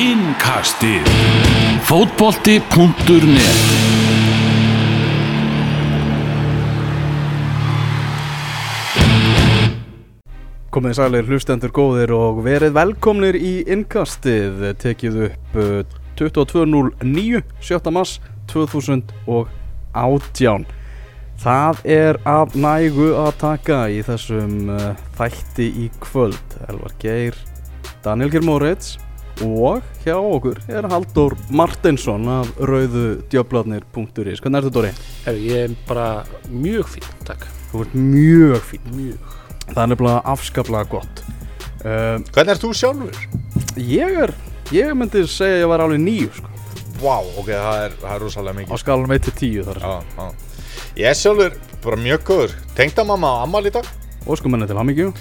Innkastið. Fótbolti.net Komið sælir hlustendur góðir og verið velkomnir í innkastið tekið upp uh, 22.09 7. mars 2018 Það er af nægu að taka í þessum uh, þætti í kvöld. Elvar Geir, Daniel Geir Moritz og hjá okkur er Haldur Martinsson af rauðudjöflarnir.is Hvernig ertu Dóri? Ég er bara mjög fín, takk. Þú ert mjög fín Mjög. Það er nefnilega afskaplega gott uh, Hvernig ert þú sjálfur? Ég er, ég myndi segja að ég var alveg nýju sko, Vá, ok, það er, það er rosalega á mikið skalanum 1 til 10 þar já, já. Ég sjálfur bara mjög góður Tengda mamma á ammal í dag og sko menni til hamingju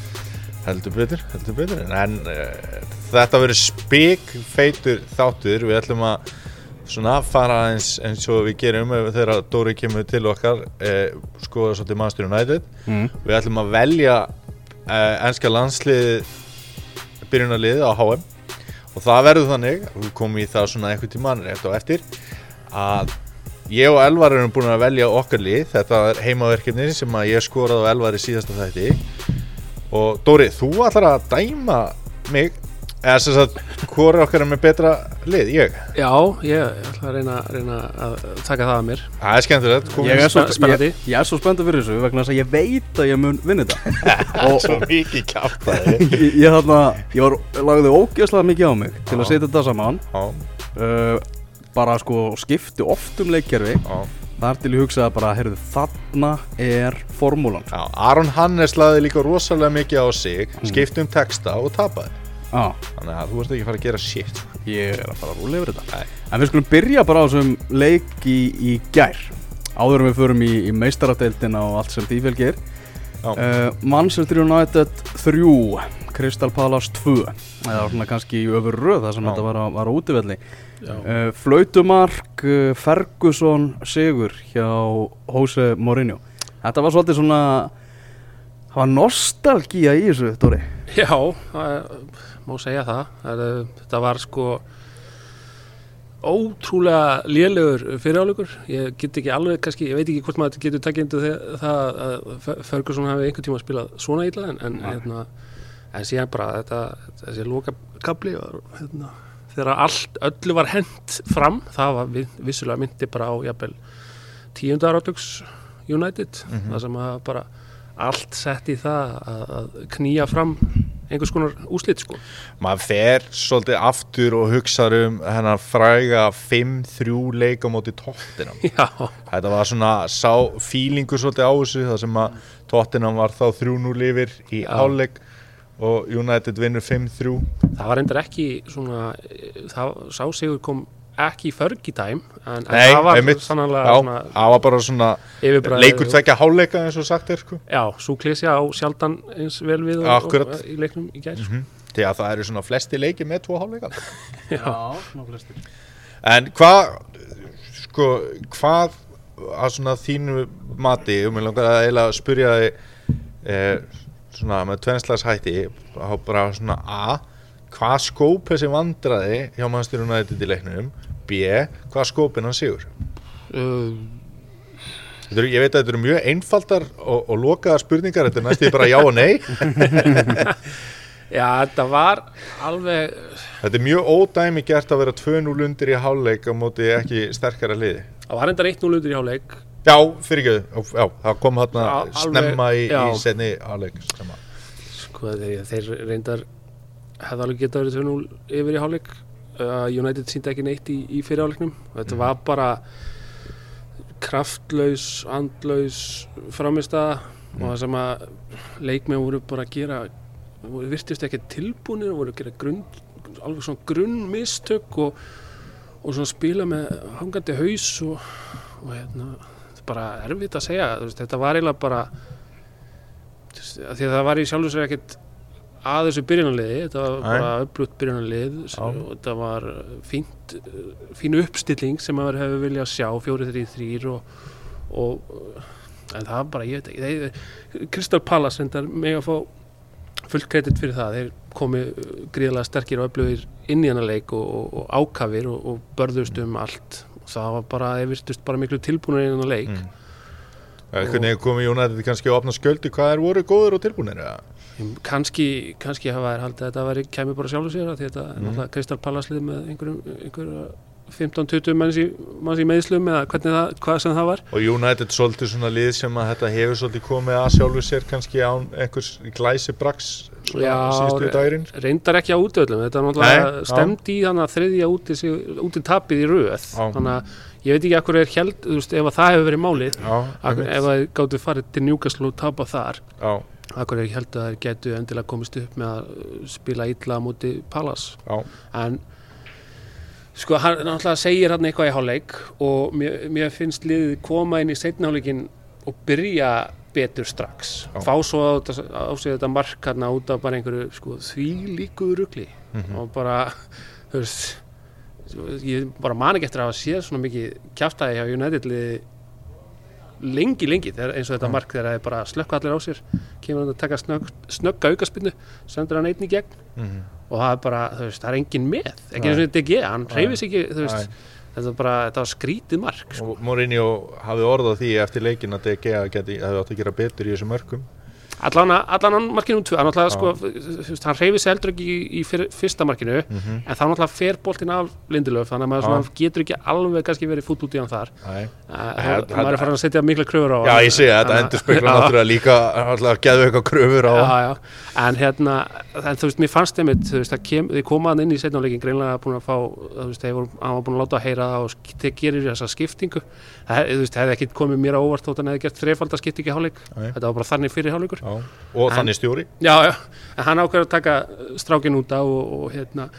Heldur betur, heldur betur En uh, þetta verður spik feitur þáttur. Við ætlum að svona fara eins, eins og við gerum þegar Dóri kemur til okkar uh, skoða svolítið Master United. Mm. Við ætlum að velja uh, enska landslið byrjunarliðið á HM og það verður þannig, við komum í það svona einhvern tímann rétt á eftir að ég og Elvar erum búin að velja okkar lið, þetta er heimaverkefni sem að ég skoraði á Elvar í síðasta þætti. Og Dóri, þú ætlar að dæma mig eða sem sagt, hvori okkar er með betra lið, ég? Já, ég ætla að reyna, reyna að taka það að mér. það er skemmtilegt, komum ég, er svo, spe- spennandi. ég, ég er svo spenntur fyrir þessu vegna þess að ég veit að ég mun vinna þetta. Og, svo mikið kjátt að þið. Ég, ég, þarna, ég var, lagði ógeðslega mikið á mig til að setja þetta saman. Já, uh, bara sko skipti oft um leikkerfi. Já. Þar til ég hugsaði bara, heyrðu, þarna er formúlan. Já, Aron Hannes laði líka rosalega mikið á sig, skipti um texta og tapaði. Ah, Þannig að þú ert ekki að fara að gera shit. ég er að fara að rúlega yfir þetta Nei. En við skulum byrja bara á þessum leik í, í gær Áður en við förum í, í meistaradeildina og allt sem því fylgir Já. uh, Manchester United 3 Crystal Palace 2 eða svona kannski í öfur röð það sem Já. þetta var var á útivelli Já. uh, Flautumark uh, Ferguson Sigur hjá Jose Mourinho Þetta var svolítið svona það var nostalgía í þessu, Dóri Já, það má segja það. er, þetta var sko ótrúlega lélegur fyriráleikur. Ég get ekki alveg, kannski, ég veit ekki hvort maður getur takkið undir þe- það að Fer- Ferguson hafi einhvern tíma spilað svona illa en, en, hérna, en síðan bara þetta, þessi loka kapli hérna, þegar allt, öllu var hent fram, það var vi- vissulega myndi bara á jafnvel tíundar átöks United, Mhm. það sem að bara allt sett í það að, að knýja fram einhvers konar úslit sko. Maður fer svolítið aftur og hugsaður um hennar fræga 5-3 leik á móti tóttinam. Þetta var svona sá fílingur svolítið á þessu, það sem að tóttinam var þá 3-0 yfir í Já. hálfleik og United vinnur 5-3. það var reyndar ekki svona, eh, það sá sigur kom ekki í Fergie time en, en Nei, það var einmitt. sannlega Já, svona það var bara svona yfirbragðið leikur og- tvekja hálfleika eins og sagt er sko. Já, svo klísja á sjaldan eins vel við og, Akkurat. og, í leiknum í gær sko. Mm Því að það eru svona flesti leiki með tvo hálfleika. Já. svona flestir En hvað, sko, hvað að svona þínu mati, og langar að eiginlega spyrja þig eh, svona með tvennslags hætti, á bara svona A, hvað skóp þessi vandraði hjá mannstyrjum nættið í leiknum, B, hvað skópin hann sigur? Uh, Þetta eru, ég veit að þetta eru mjög einfaldar og, og lokaðar spurningar, þetta er næstu bara já og nei. Já, þetta var alveg Þetta er mjög ódæmi gert að vera 2-0 undir í hálfleik á móti ekki sterkara liði. það var reyndar 1-0 undir í hálfleik Já, fyrir ekki, já, það kom hérna snemma í, í sem að- sko þeir, þeir reyndar hefði alveg getað verið 2-0 yfir í hálfleik uh, United síndi ekki neitt í, í fyrir hálfleiknum þetta Mhm. var bara kraftlaus, andlaus framista Mhm. og það sem að leikmenn voru bara að gera voru virtist ekki tilbúinir voru að gera grunn, alveg svona grunnmistök og, og svona spila með hangandi haus og, og hérna, þetta er bara erfitt að segja þetta var eiginlega bara því að það var í sjálfur sér ekkert að þessu byrjunarliði þetta var bara upplutt byrjunarlið þetta var fínt fín uppstilling sem maður hefur viljað sjá 4-3-3 og, og en það var bara, ég veit ekki þeir, Crystal Palace endar með að fá fullt kredit fyrir það. Þeir komi gríðlega sterkir og öflugir inn í hennar leik og, og, og ákafir og, og börðust um allt. Og það var bara, þeir virtust bara miklu tilbúinir inn í hennar leik. Mm. Hvernig komið United kannski að opna sköldu hvað er voru góður og tilbúinir eða? Kannski, kannski hafa þær haldið að þetta væri, kæmi bara sjálfur sér að þetta er Mhm. náttúrulega Kristal Pallaslið með einhverjum 15-20 manns manns í meðslum eða hvernig það, hvað sem það var Og United svolítið svona lið sem að þetta hefur svolítið komið að sjálfu sér kannski án einhvers glæsi braks Já, síðustu dagurinn reyndar ekki á útöðlum þetta er náttúrulega já. stemd í þannig að þriðja úti, sig- úti tapið í röð Já. þannig að ég veit ekki akkur er held þú veist, ef að það hefur verið málið Já, ef að þið gáttu farið til Newcastle og tapa þar já, akkur er ekki held að þær getu endilega komist upp með að uh, spila illa á móti Palace já, en sko hann náttúrulega segir hann eitthvað í hálfleik og mér, mér finnst liðið koma inn í seinna og byrja betur strax Já. fá svo á, á sig þetta mark hann út af bara einhverju sko, því líkuðu rugli Mhm. og bara þú veist ég bara man ekki eftir að hafa séð svona mikið kjaftaði hjá United liði lengi lengi þegar, eins og þetta mark þegar það er bara slökka allir á sér kemur hann að taka snögg, snögga aukaspinnu sendur hann einn í gegn mhm. og það er bara, þú veist, það er engin með ekki Nei. eins og DG, hann Nei. hreyfis ekki þú veist, þetta var bara, þetta var skrítið mark sko. Og Mourinho hafði orð á því eftir leikin að DG geti, hefði átt að gera betur í þessum mörkum allan, hann markinu um tvö, hann sko, hann hreyfis heldur ekki í, í fyr, fyrsta markinu, Mhm. en þá náttúrulega fer boltinn af Lindelöf, þannig að maður svona, getur ekki alveg kannski verið fút út í hann þar. Þetta- maður er farin að setja mikla kröfur á Já, ég að þetta að- endur spekla náttúrulega líka alltaf geðu eitthvað kröfur á já, já. en hérna en, þú veist, mér fannst það kem, þið komaðan inn í setnáleikin greinlega búin að fá, hann var búin að láta að heyra það og gerir þessa skiptingu það, veist, hefði ekki komið mér á óvart þótt hann hefði gert í hálfleik Nei. þetta var bara þannig fyrir hálfleikur Já. Og þannig stjóri já, já, en hann ákveður að taka strákin út á og, og hérna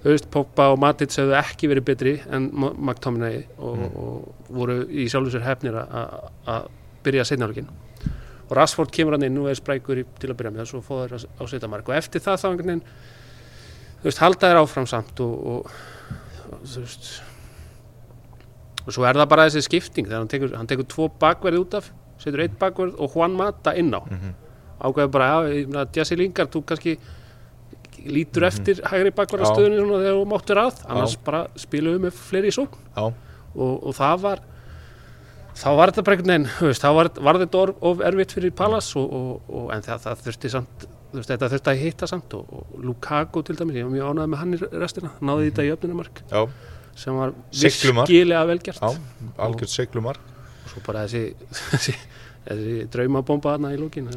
þú veist, Pogba og Matic hefðu ekki verið betri en McTominay og, Mm. og voru í sjálfur sér hefnir að- byrja setnáleikin og Rashford kemur hann inn og er sprækur til að byrja með og svo fóður á setjamark og eftir það þá einhvern veginn þú veist, halda þér áfram samt og, og, og þú veist og svo er það bara þessi skipting þegar hann tekur, hann tekur tvo bakverði út af setur eitt bakverð og Juan Mata inn á. Mhm. ákveður bara, já, Jesse Lingard þú kannski lítur eftir hægri bakverðastöðunni svona þegar þú máttur að annars bara spilum við með fleiri í sókn. Já, og, og það var þá var þetta bara einhvern veginn þá var, var þetta of, of erfitt fyrir Pallas og, og, og, en það, það þurfti samt þú veist, þetta þurfti að hitta samt og, og Lukaku til dæmis, ég var mjög ánægð með hann í restina náði þetta í öfnunumark já, sem var virkilega velgjart já, algjört seglumar og svo bara þessi, þessi, þessi draumabomba þarna í lókin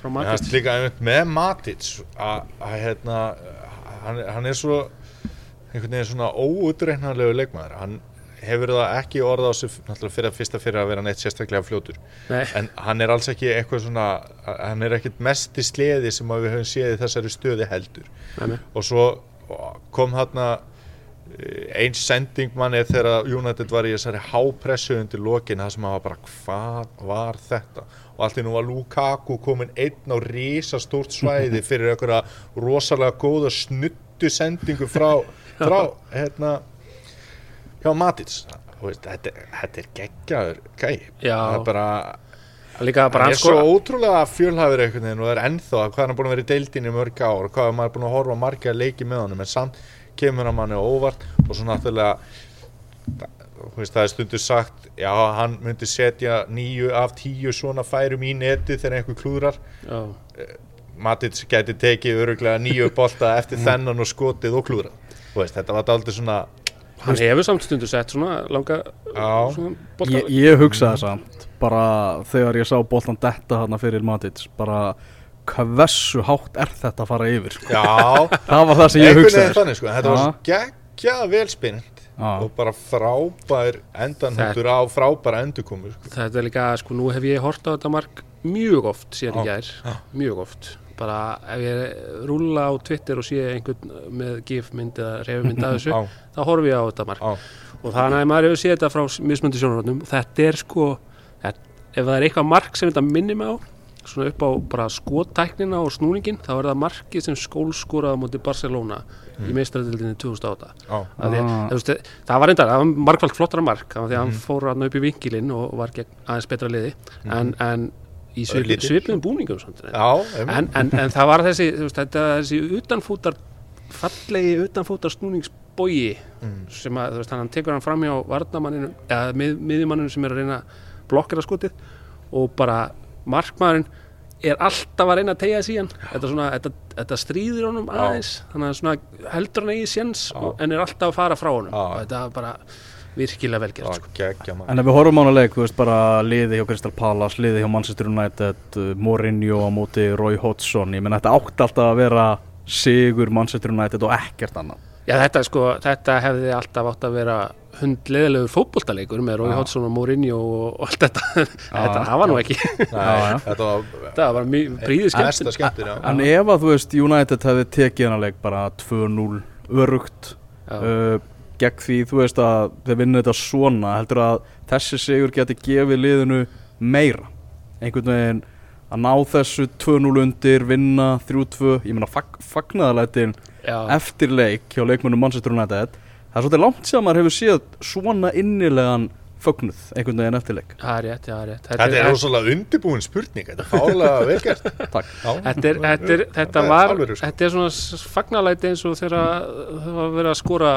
frá Matic líka einmitt með Matic að að, hérna hann, hann er svo einhvern veginn svona óutreiknarlegu leikmaður. Hann hefur það ekki orða á sig fyrir að fyrsta fyrir að vera neitt sérstaklega fljótur. Nei, en hann er alls ekki eitthvað svona hann er ekkert mest í sleði sem að við höfum séð í þessari stöði heldur. Nei, og svo kom þarna eh, eins sending manni þegar United var í þessari hápressu undir lokin það sem að bara hvað var þetta? Og allt í nú var Lukaku komin einn á risastórt svæði fyrir einhverja rosalega góða snuttu sendingu frá, frá hérna hjá veist, þetta, þetta er geggjaður gæi. Það er bara líka bara hann hann er svo ótrúlega fjölhæfur einhvern veginn og er ennþá hvað hann er búin að vera í deildinni mörg ár hvað er maður búin að horfa á marga leiki með honum en samt kemur hann manni á óvart og svo náttúrulega þú veist, það er stundur sagt já, hann myndi setja nýju af tíu svona færum í neti þegar einhver klúðrar. Já, Matic gæti tekið öruglega nýju bolta eftir þennan og skotið og klúðrað. Þú veist, þetta var daldið svona hann hefur samt stundu sett svona langa svona bolta. Ég, ég hugsaði samt bara þegar ég sá boltan detta hana fyrir Matic bara hversu hátt er þetta að fara yfir já. Það var það sem ég hugsaði. þannig sko, þetta var Já. svo geggjað velspinn Já. og bara frábær endanhundur á frábæra endurkomu sko. þetta er líka, sko, nú hef ég hort á þetta mark mjög oft síðan gær. Já. mjög oft. Bara ef ég rúlla á Twitter og sé einhvern með gif-mynd eða reyfmynd af þessu, þá horfi ég á þetta mark. Á, og þannig að maður hefur séð þetta frá mismöndi sjónarhóttnum þetta er sko þetta, ef það er eitthvað mark sem þetta minnir mig á svona upp á bara skotæknina og snúningin þá er það markið sem skólskoraði á móti Barcelona í meistræðildinni 2008 á, Af því að, Ah. veist, það var reyndar, það var margfald flottara mark af því að hann Mhm. fór hann upp í vinkilinn og var gegn aðeins betra liði en, en í svip, Örlítið. svipum búningum samt. Já, en, en, en það var þessi, veist, þetta, þessi utanfútar fallegi utanfútar snúningsbogi Mm. sem að, veist, hann tekur hann fram hjá varnamanninu, eða mið, miðjumanninu sem er að reyna að blokkera skotið og bara markmaðurinn er alltaf að reyna að tegja síðan þetta, svona, þetta, þetta stríðir honum Já. aðeins þannig að svona heldur hann eigi séns Já. og- en er alltaf að fara frá honum Já. og þetta er bara virkilega vel gert Já, sko. En ef við horfum á hana leik, þú veist bara liði hjá Crystal Palace, liði hjá Manchester United, uh, Mourinho á móti Roy Hodgson, ég menn þetta átti alltaf að vera sigur Manchester United og ekkert annað. Já, þetta, sko, þetta hefði alltaf átt að vera hundleðilegur fótboltaleikur með Rói. Hodgson og Mourinho og, allt þetta. Þetta hafa nú ekki. Þetta var príðið Æsta skemmt skemmtir, já. En ef að þú veist United hefði tekið hana leik bara 2-0 örugt uh, gegn því þú veist að þeir vinna þetta svona heldur að þessi sigur geti gefið liðinu meira? Einhvern veginn að ná þessu 2-0 undir, vinna 3-2 ég meina fag, fagnaðalætin já, eftir leik hjá leikmönnum Manchester United það er svolítið langt sem maður hefur séð svona innilegan fögnuð einhvern veginn eftir leik það er rétt, það er rétt Þetta er rosalega undirbúin spurning Þetta er fálega vel gert Takk. Já. Þetta, er, þetta, er, þetta Það er var sko. þetta er svona fagnalæti eins og þegar það var verið að skora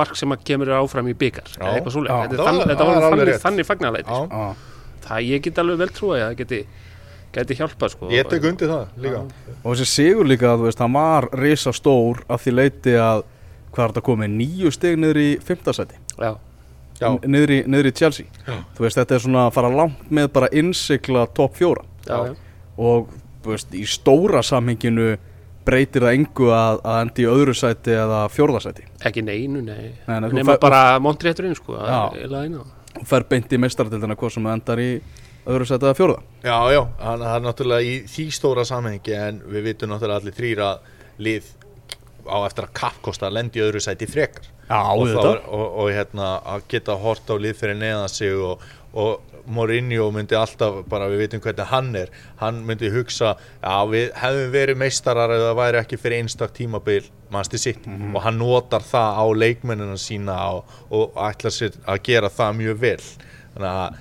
mark sem að kemur áfram í byggar þetta, Það er var- þetta það var var alveg þannig, fagnalæti Já. sko. það ég get alveg vel trúa að það geti, geti hjálpað sko. Ég tek undir það líka og þessi sigur líka þú veist hann var risa stór að því leiti að hvað er þetta komið nýju steg niður í Já, niður í, niður í Chelsea. Já. þú veist þetta er svona að fara langt með bara innsikla topp fjóra. Já, og veist í stóra samhenginu breytir það engu að, að endi í öðru sæti eða fjórðasæti ekki neinu, nei, Nei, nema bara montrétturinn sko, og fer beint í meistaradildina hvað sem endar í öðru sæti eða fjórða. Já, já. Hann, Það er náttúrulega í því stóra samhengi En við vitum náttúrulega allir þrýra Lið á eftir að kappkosta að lendi öðru sæti frekar. Já, og, er- og, og hérna að geta hort á lið fyrir neðan sig og, og Mourinho myndi alltaf bara við vitum hvernig hann er hann myndi hugsa já við hefðum verið meistarar það væri ekki fyrir einstak tímabil mannstu sitt Mhm. og hann notar það á leikmennina sína og, og ætlar sér að gera það mjög vel. Þannig að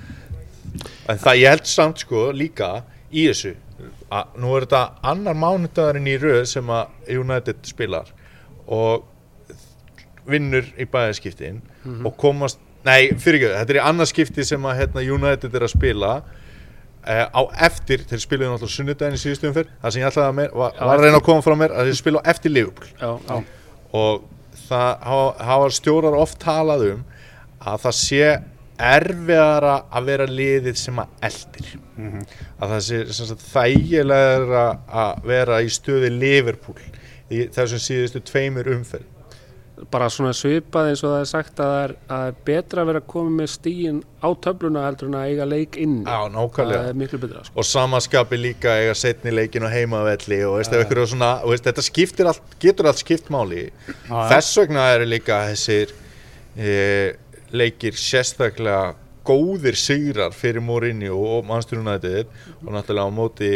en það ég held samt sko líka í þessu að nú er þetta annar mánudagurinn í röð sem að United spilar og vinnur í bæðaskiptin og komast, nei fyrir ekki þetta er í annarskipti sem að hérna, United er að spila uh, á eftir þeir spiluðu náttúrulega sunnudaginn í síðustu umferð það sem ég ætlaði að mér, var, var að reyna að koma frá mér að þeir spila á eftir Liverpool. Já, já. og það hafa stjórar oft talað um að það sé erfiðara að vera liðið sem að eldir að það sé sem sagt, þægilega að vera í stöði Liverpool í þessum síðustu tveimur umferð bara svona svipað eins og það er sagt að það er, að það er betra að vera koma með stíin á töfluna heldur en að eiga leik inn Já, það nákvæmlega er miklu betra sko. og samaskapi líka eiga setni leikin og heimavelli og veist, ja. svona, og veist, þetta skiptir allt, getur allt skipt máli já. þess vegna eru líka þessir e, leikir sérstaklega góðir sigrar fyrir Mourinho og Manchester United og náttúrulega á móti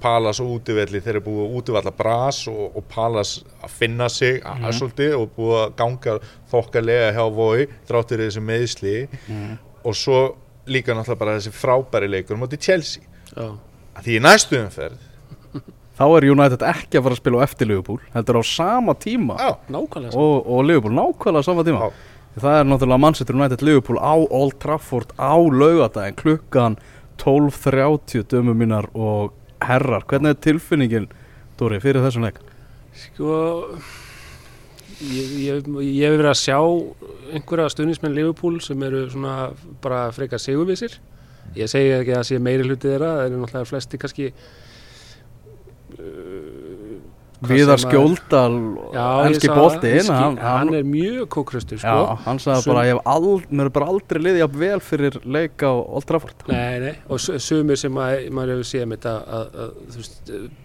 Palas og útivelli þeir eru búið að útivalla bras og, og Palas að finna sig mm -hmm. svolítið og búið að ganga þokkalega hjá Voi þráttur þessi meðsli og svo líka náttúrulega bara þessi frábæri leikur á móti Chelsea. Já, að því í næstu umferð þá er United ekki að fara að spila á eftir Liverpool heldur á sama tíma. Já, nákvæmlega sko. og, og Liverpool nákvæmlega á sama tíma. Já. Það er náttúrulega Manchester United Liverpool á Old Trafford á laugadaginn klukkan 12.30 dömu mínar og herrar. Hvernig er tilfinningin Dóri fyrir þessum leik? Sko ég, ég, ég hef verið að sjá einhverja stuðnismenn Liverpool sem eru svona bara frekar sigurvissir. Ég segi ekki að það sé meiri hluti þeirra það eru náttúrulega flesti kannski Hvað Viðar Skjóldal boltinn það. hann, hann, er mjög kókröstur sko. já, hann sagði Sum- bara ég hef ald, mér er bara aldrei liðið jafn vel fyrir leik á Old Trafford Nei, nei, og su- sumir sem að, maður hefur séð með þetta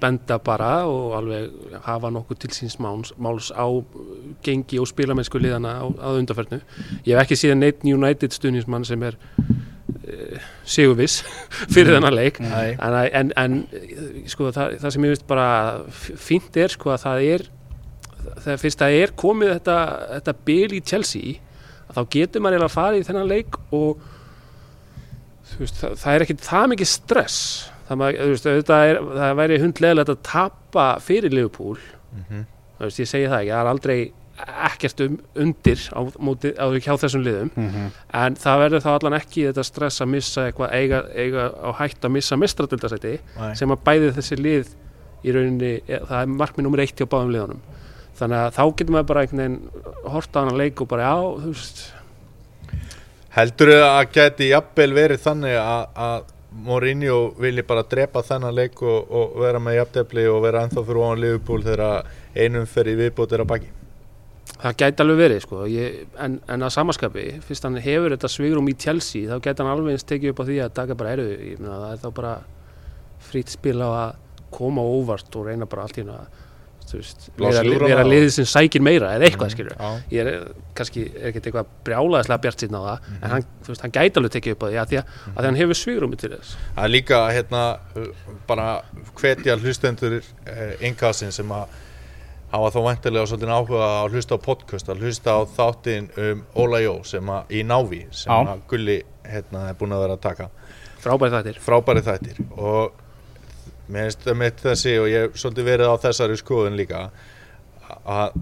benda bara og alveg hafa nokkuð til síns máls, máls á gengi og spilamennsku liðana á, að undarferðnu. Ég hef ekki séð neitt United stuðnismann sem er uh, sigurviss fyrir þennan leik. En, að- en, en sko, það, það sem ég veist bara fínt er sko, að það er þegar fyrst það er komið þetta, þetta bil í Chelsea að þá getur maður eiginlega að fara í þennan leik og veist, það, það er ekki það mikið stress. Það, veist, er, það væri hundlegilegt að tapa fyrir Liverpool. Mhm. þú veist, ég segi það ekki, það er aldrei ekkert um, undir á, móti, á hjá þessum liðum Mhm. en það verður þá allan ekki þetta stress að missa eitthvað eiga, eiga á hætt að missa mistradöldasæti Nei. sem að bæði þessi lið í rauninni, e, það er markmið nummer eitt hjá báðum liðunum þannig að þá getur maður bara einhvern veginn horta á hana leik og bara já, þú veist Heldur þið að geti jafnvel verið þannig að, að Mourinho vilji bara drepa þennan leik og, og vera með jafntefli og vera ennþá fyrir ofan Liverpool þegar einum fyrir viðbót er á baki það gæti alveg verið sko ég, en, en að samaskapi, fyrst hann hefur þetta svigrum í Chelsea, þá gæti hann alveg eins tekið upp á því að taka bara erðu ég meina það er þá bara frýtt spil á að koma á óvart og reyna bara allt í veist, Blása vera, liðið sem sækir meira eða eitthvað skilur Já. ég er kannski er ekkert eitthvað brjálaðislega bjart síðan á það Mhm. en hann, þú veist, hann gæti alveg tekið upp á því að því að, að því að hann hefur svigrumi til þess Það er líka hérna bara hvetja hlustendur uh, innkassin sem að hafa þá vantilega svolítið áhuga að hlusta á podcast, að hlusta á þáttinn um Óla Jó sem að í Návi sem Já. að Gulli hérna er búin að vera að taka frábæri þættir frábæri þættir og mér finnst það mitt þessi og ég hef svolítið verið á þessari skoðun líka að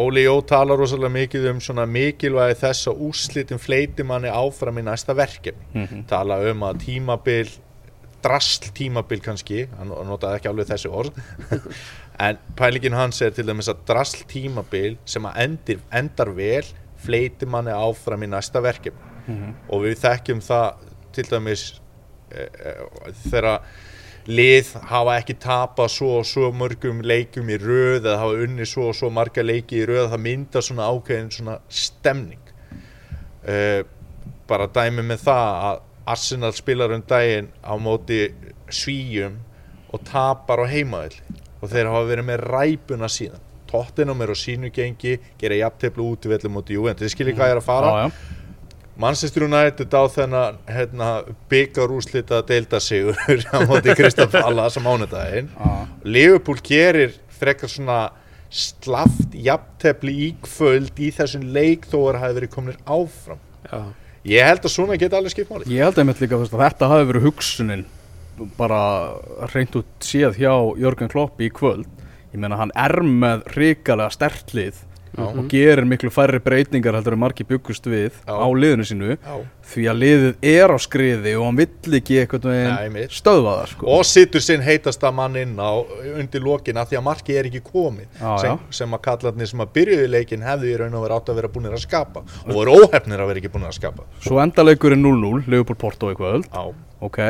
Óli Jó talar rosalega mikið um svona mikilvægi þess að úrslitin fleiti manni áfram í næsta verkefni Mhm. tala um að tímabil drasl tímabil kannski hann notaði ekki alveg þessi orð. En pælingin hans er til dæmis að drasl tímabil sem að endir, endar vel fleiti manni áfram í næsta verkefni. Mhm. og við þekkjum það til dæmis e, e, þegar lið hafa ekki tapað svo og svo mörgum leikum í röð eða hafa unni svo og svo marga leiki í röð það myndar svona ákveðin svona stemning. E, bara dæmi með það að Arsenal spilar um daginn á móti svíjum og tapar á heimaðil og þeir hafa verið með ræpuna síðan. Tottenham er á sínu gengi gera jafnteflu út í vellu móti Juventus. Þið skiljið hvað ég er að fara? Já, já. Manchester United á þennan hérna, byggarúslita deildasigur á móti Kristaf Pallas á mánudaginn. Já. Liverpool gerir frekar svona slaft jafntefli í kvöld í þessum leik þó að það hafi verið kominir áfram. Já, ég held að svona geta alveg skipt máli. Ég held einmitt líka að þetta hafi verið hugsunin bara reynd út séð hjá Jörgen Klopp í kvöld. Ég meina hann er með ríkalega stertlið Já. og gerir miklu færri breytingar heldur en margir byggust við Já. á liðinu sínu Já. því að liðið er á skriði og hann vill ekki eitthvað Nei, veginn einmitt. stöðva það sko. og sittur sinn heitasta mann inn á undir lokina því að marki er ekki komið sem, sem að kallarnir sem að byrjuði leikin hefðu í raun og verið átt að vera búinir að skapa og voru óhefnir að vera ekki búinir að skapa Svo endaleikurinn 0-0, Leopold Porto í kvöld Já, ok,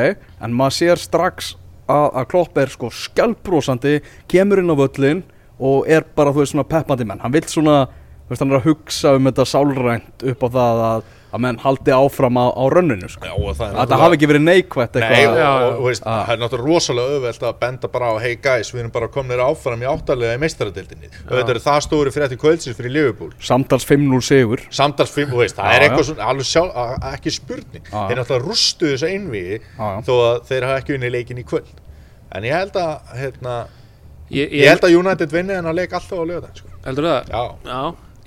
en maður sér strax að, að Klopp er sko skjálbrósandi kemur inn á völlin og er bara, þú veist, svona peppandi menn. Hann vill svona, þú veist, hann er að hugsa um þetta sálrænt upp á það að, að menn haldi áfram á, á rönninu sko. já og það er að það hafi ekki verið neikvætt Nei, og, og, veist, Ah. það er náttúrulega rosalega auðvelt að benda bara á hey guys, við erum bara komnir áfram í áttalega í meistaradildinni er það stóri fyrir þetta kvöldsins fyrir Liverpool. Samtals 5-0 sigur. Samtals fimm, þú veist, það Já, er eitthvað svona alveg sjálf, a- a- ekki spurning. Já, þeir náttúrulega rústu þess að einviði þó að þeir hafa ekki unni leikin í kvöld. En ég held að hérna, ég, ég held að United vinni en að leik alltaf á lögðan sko. heldur það? já, Já,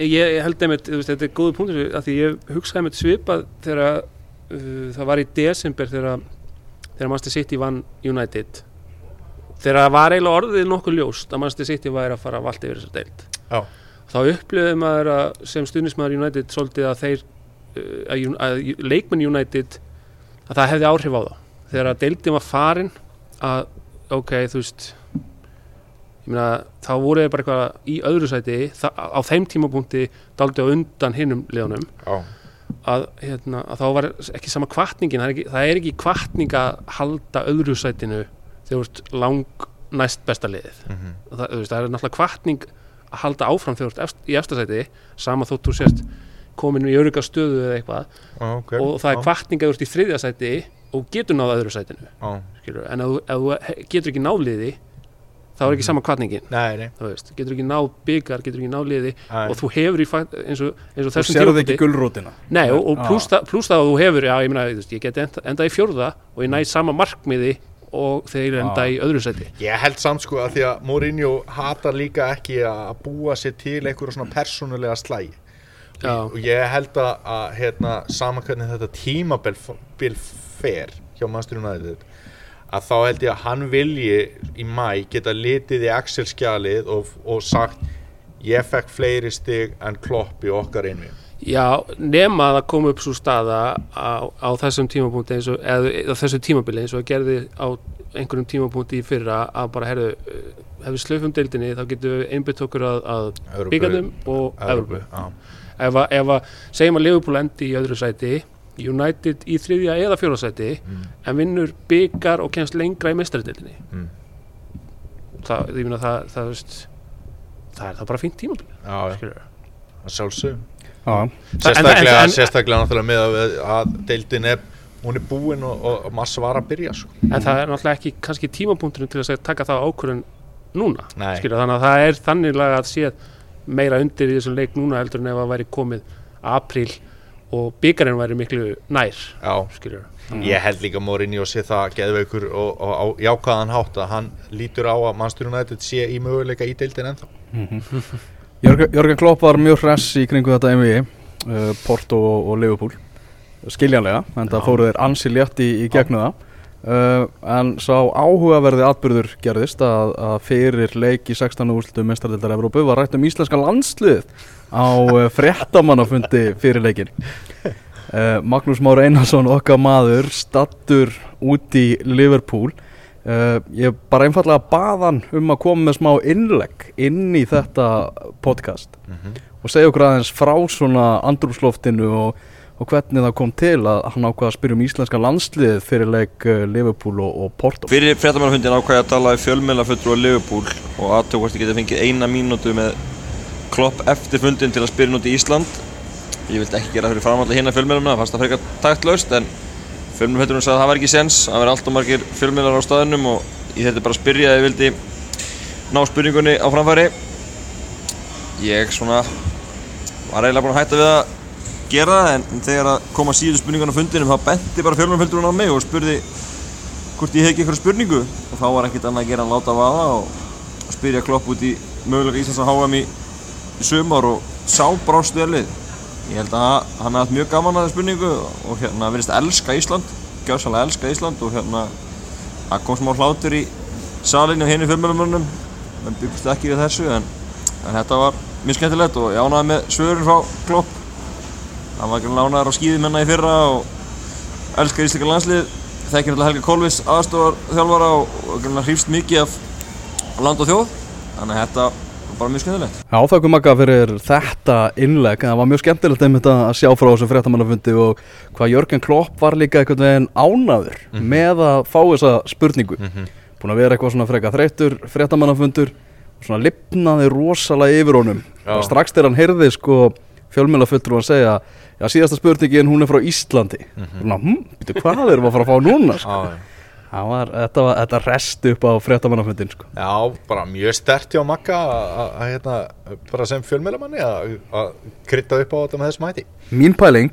ég, ég held einmitt, veist, þetta er góðu punktur að því ég hugsaði einmitt svipað þegar uh, það var í desember þegar þegar Manchester City vann United. Þegar það var eiginlega orðið nokkuð ljóst að Manchester City væri að fara að valda yfir þessar deild. Já, þá upplifði maður að sem stuðnismæður United svolítið að þeir uh, að, að leikmenn United að það hefði áhrif á það þegar að deildin var farin að ok, þú veist meina, þá voru þeir bara eitthvað í öðru sæti á þeim tímapunkti daldi á undan hinnum liðunum. Já, að, hérna, að þá var ekki sama kvartningin það er ekki, það er ekki kvartning að halda öðru sætinu þegar þú veist lang næst besta liðið. Mhm, og það, veist, það er náttúrulega kvartning að halda áfram þegar þú ert í efstasæti sama þótt þú sést komin í örugga stöðu eða eitthvað. Já, ok. Og það er já, kvartning að þú ert í þriðja sæti og getur náða öðru sætinu skilur, en ef, þú- getur ekki náliði þá er ekki sama kvartningin nei, nei, þú veist, getur ekki náð byggar, getur ekki náð liði nei. og þú hefur í eins og, eins og þessum Nei, og, pluss það, að þú hefur, já, ég veist, ég get enda, enda í fjórða og ég næ sama markmiði og þeir enda í öðru sæti. Ég held samt sko að því að Mourinho hatar líka ekki að búa sér til einhverja svona persónulega slægi og ég held að, að hérna, sama hvernig þetta tímabil bil fer hjá Master United að þá held ég að hann vilji í mæ geta litið í Excel-skjalið og, og sagt ég fekk fleiri stig en klopp í okkar einvi Já, nema að það kom upp svo staða á, á þessum tímapunkti eins og, eða á þessu tímabili eins og að gerði á einhverjum tímapunkti í fyrra að bara, herðu, ef við slöfum deildinni þá getum við einbytt okkur að, að byggarnum og Evropu. ef að, segjum að Liverpool endi í öðru sæti, United í þriðja eða fjóra sæti, Mm. en vinnur byggar og kemst lengra í mestaradeildinni. Mm. Það, ég meina það, það, veist, það er það bara að sjálfsögum Já, sérstaklega, en- sérstaklega náttúrulega með að, að deildin er hún er búin og, og, og massa var að byrja sko. en það er náttúrulega ekki kannski tímapunkturinn til að taka það ákvörðun núna skilur, þannig að það er þanniglega að sé meira undir í þessum leik núna heldur en ef það væri komið apríl og byggarinn væri miklu nær Já, skilur. Ég held líka Morinni og sé það geðveikur og, og á jákvæðan hátt að hann lítur á að Manchester United sé í möguleika í deildin ennþá. Jörgen, Jörgen Klopp var mjög hress í kringu þetta MVI uh, Porto og, og Liverpool. Skiljanlega, en það Já. fóru þeir ansi létt í, í gegnu það uh, en sá áhugaverði atbyrður gerðist að, að fyrir leik í 16. úrslutu mestardildar Evrópu var rætt um íslenska landslið á uh, fréttamannafundi fyrir leikin uh, Magnús Már Einarsson okkar maður stattur út í Liverpool ég bara einfallega bað hann um að koma með smá innlegg inn í þetta podcast og segja okkur aðeins frá svona andrúsloftinu og, og hvernig það kom til að hann ákvaða að spyrja um íslenska landslið fyrir leik uh, Liverpool og, og Porto? Fyrir fréttamannafundin ákvæði að tala í fjölmjöla fulltrúa Liverpool og aðtöku hvort ég geti fengið eina mínútu með klopp eftir fundin til að spyrja út í Ísland. Ég vildi ekki gera fyrir framalli hérna fjölmjöluna, það fannst það frekar taktlaust en fjölmjölafundurinn sagði að það var ekki sens, það var alltaf margir fjölmjölar á staðinum og ég þetta bara að spyrja að ég vildi ná spurningunni á framfæri. Ég svona var eiginlega búinn að hætta við að gera það en, þegar að koma síðu spurningun á fundinum þá benti bara fjölmjölafundurinn á mig og spurði hvort ég hef ekki eitthvað spurningu. Og þá var ekkert annað að gera en láta vaða og spyrja klopp út í mögulega Íslands að HM í, í sumar og sá brást velið ég held að hann hafði mjög gaman að það spurningu og hérna verðist elska Ísland gjásalega elska Ísland og hérna það kom smá hlátur í salinu og henni fjölmjölumönnum en byggust ekki við þessu en, en þetta var mjög skemmtilegt og ég ánaði með svörin frá klopp hann var ekki lánaður á skýðimenna í fyrra og elskar íslika landslið þekkir alltaf Helga Kolvis aðstofar þjálfara og, hrýfst mikið af land og þjóð. Þannig að þetta var bara mjög skemmtilegt. Já, þakkum makka fyrir þetta innlegg. En það var mjög skemmtilegt einmitt að sjá frá þessu fréttamannafundi og hvað Jörgen Klopp var líka einhvern veginn ánaður með að fá þessa spurningu. Búin að vera eitthvað svona freka þreyttur fréttamannafundur og svona lipnaði rosalega yfir honum. Strax þegar hann heyrði sko fjölmjölafullur og hann segja já síðasta spurningin hún er frá Íslandi mm -hmm. hm, byrju, hvað erum við að fara að fá núna sko? Það var, þetta, var, þetta rest upp á fréttamannafundin sko. já, bara mjög stert hjá Magga að- hérna, bara sem fjölmjölamanni að krydda upp á þetta með þessum hætti Mín pæling,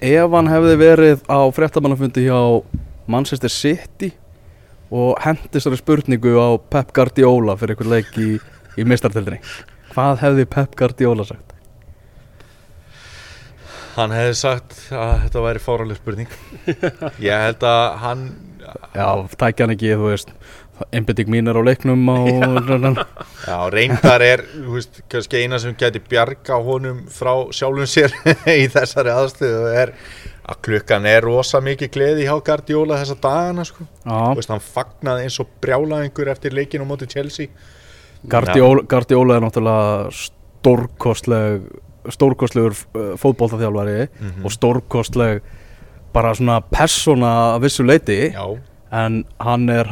ef hann hefði verið á fréttamannafundi hjá Manchester City og hendist þessari spurningu á Pep Guardiola fyrir einhvern leik í, í mistartildinni hvað hefði Pep Guardiola sagt? Hann hefði sagt að þetta væri fáraleg spurning Ég held að hann Já, tækja hann ekki, þú veist einbytting mín er á leiknum á Já, reyndar er, þú veist, kannski eina sem geti bjarga honum frá sjálfum sér í þessari aðstöðu er að klukkan er rosa mikið gleði hjá Guardiola þessa dagana, sko. Veist, hann fagnaði eins og brjálaðingur eftir leikinu á móti Chelsea. Guardiola, Guardiola er náttúrulega stórkostleg stórkostlegur uh, fótboltaþjálfari Mhm. og stórkostleg bara svona persóna að vissu leiti Já, en hann er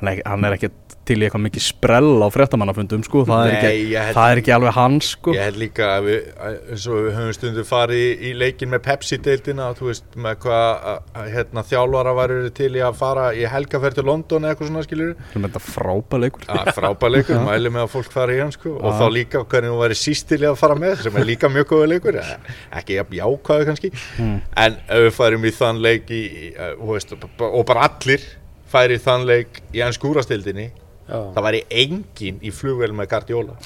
hann er, hann er ekki til í eitthvað mikið sprell á fréttamannafundum sko, það, er Nei, ekki, held- það er ekki alveg hans sko. ég held líka að við, að- eins og við höfum stundu farið í, í leikin með Pepsi-deildina, þú veist, með hvað að- að, hérna, þjálfara væri til í að fara í helgaferð til London eða eitthvað svona skilur. Það er þetta frábæleikur Það er frábær leikur, mæli með að fólk fara í hann sko og þá líka hvernig hún væri sístilega að fara með sem er líka mjög góða leikur eh, ekki jafn jákvæðu kannski en ef við færum í þann leik í, í, eh, þú og bara allir færi í þann leik í enn skúrastildinni Já. Það væri engin í flugvél með Guardiola.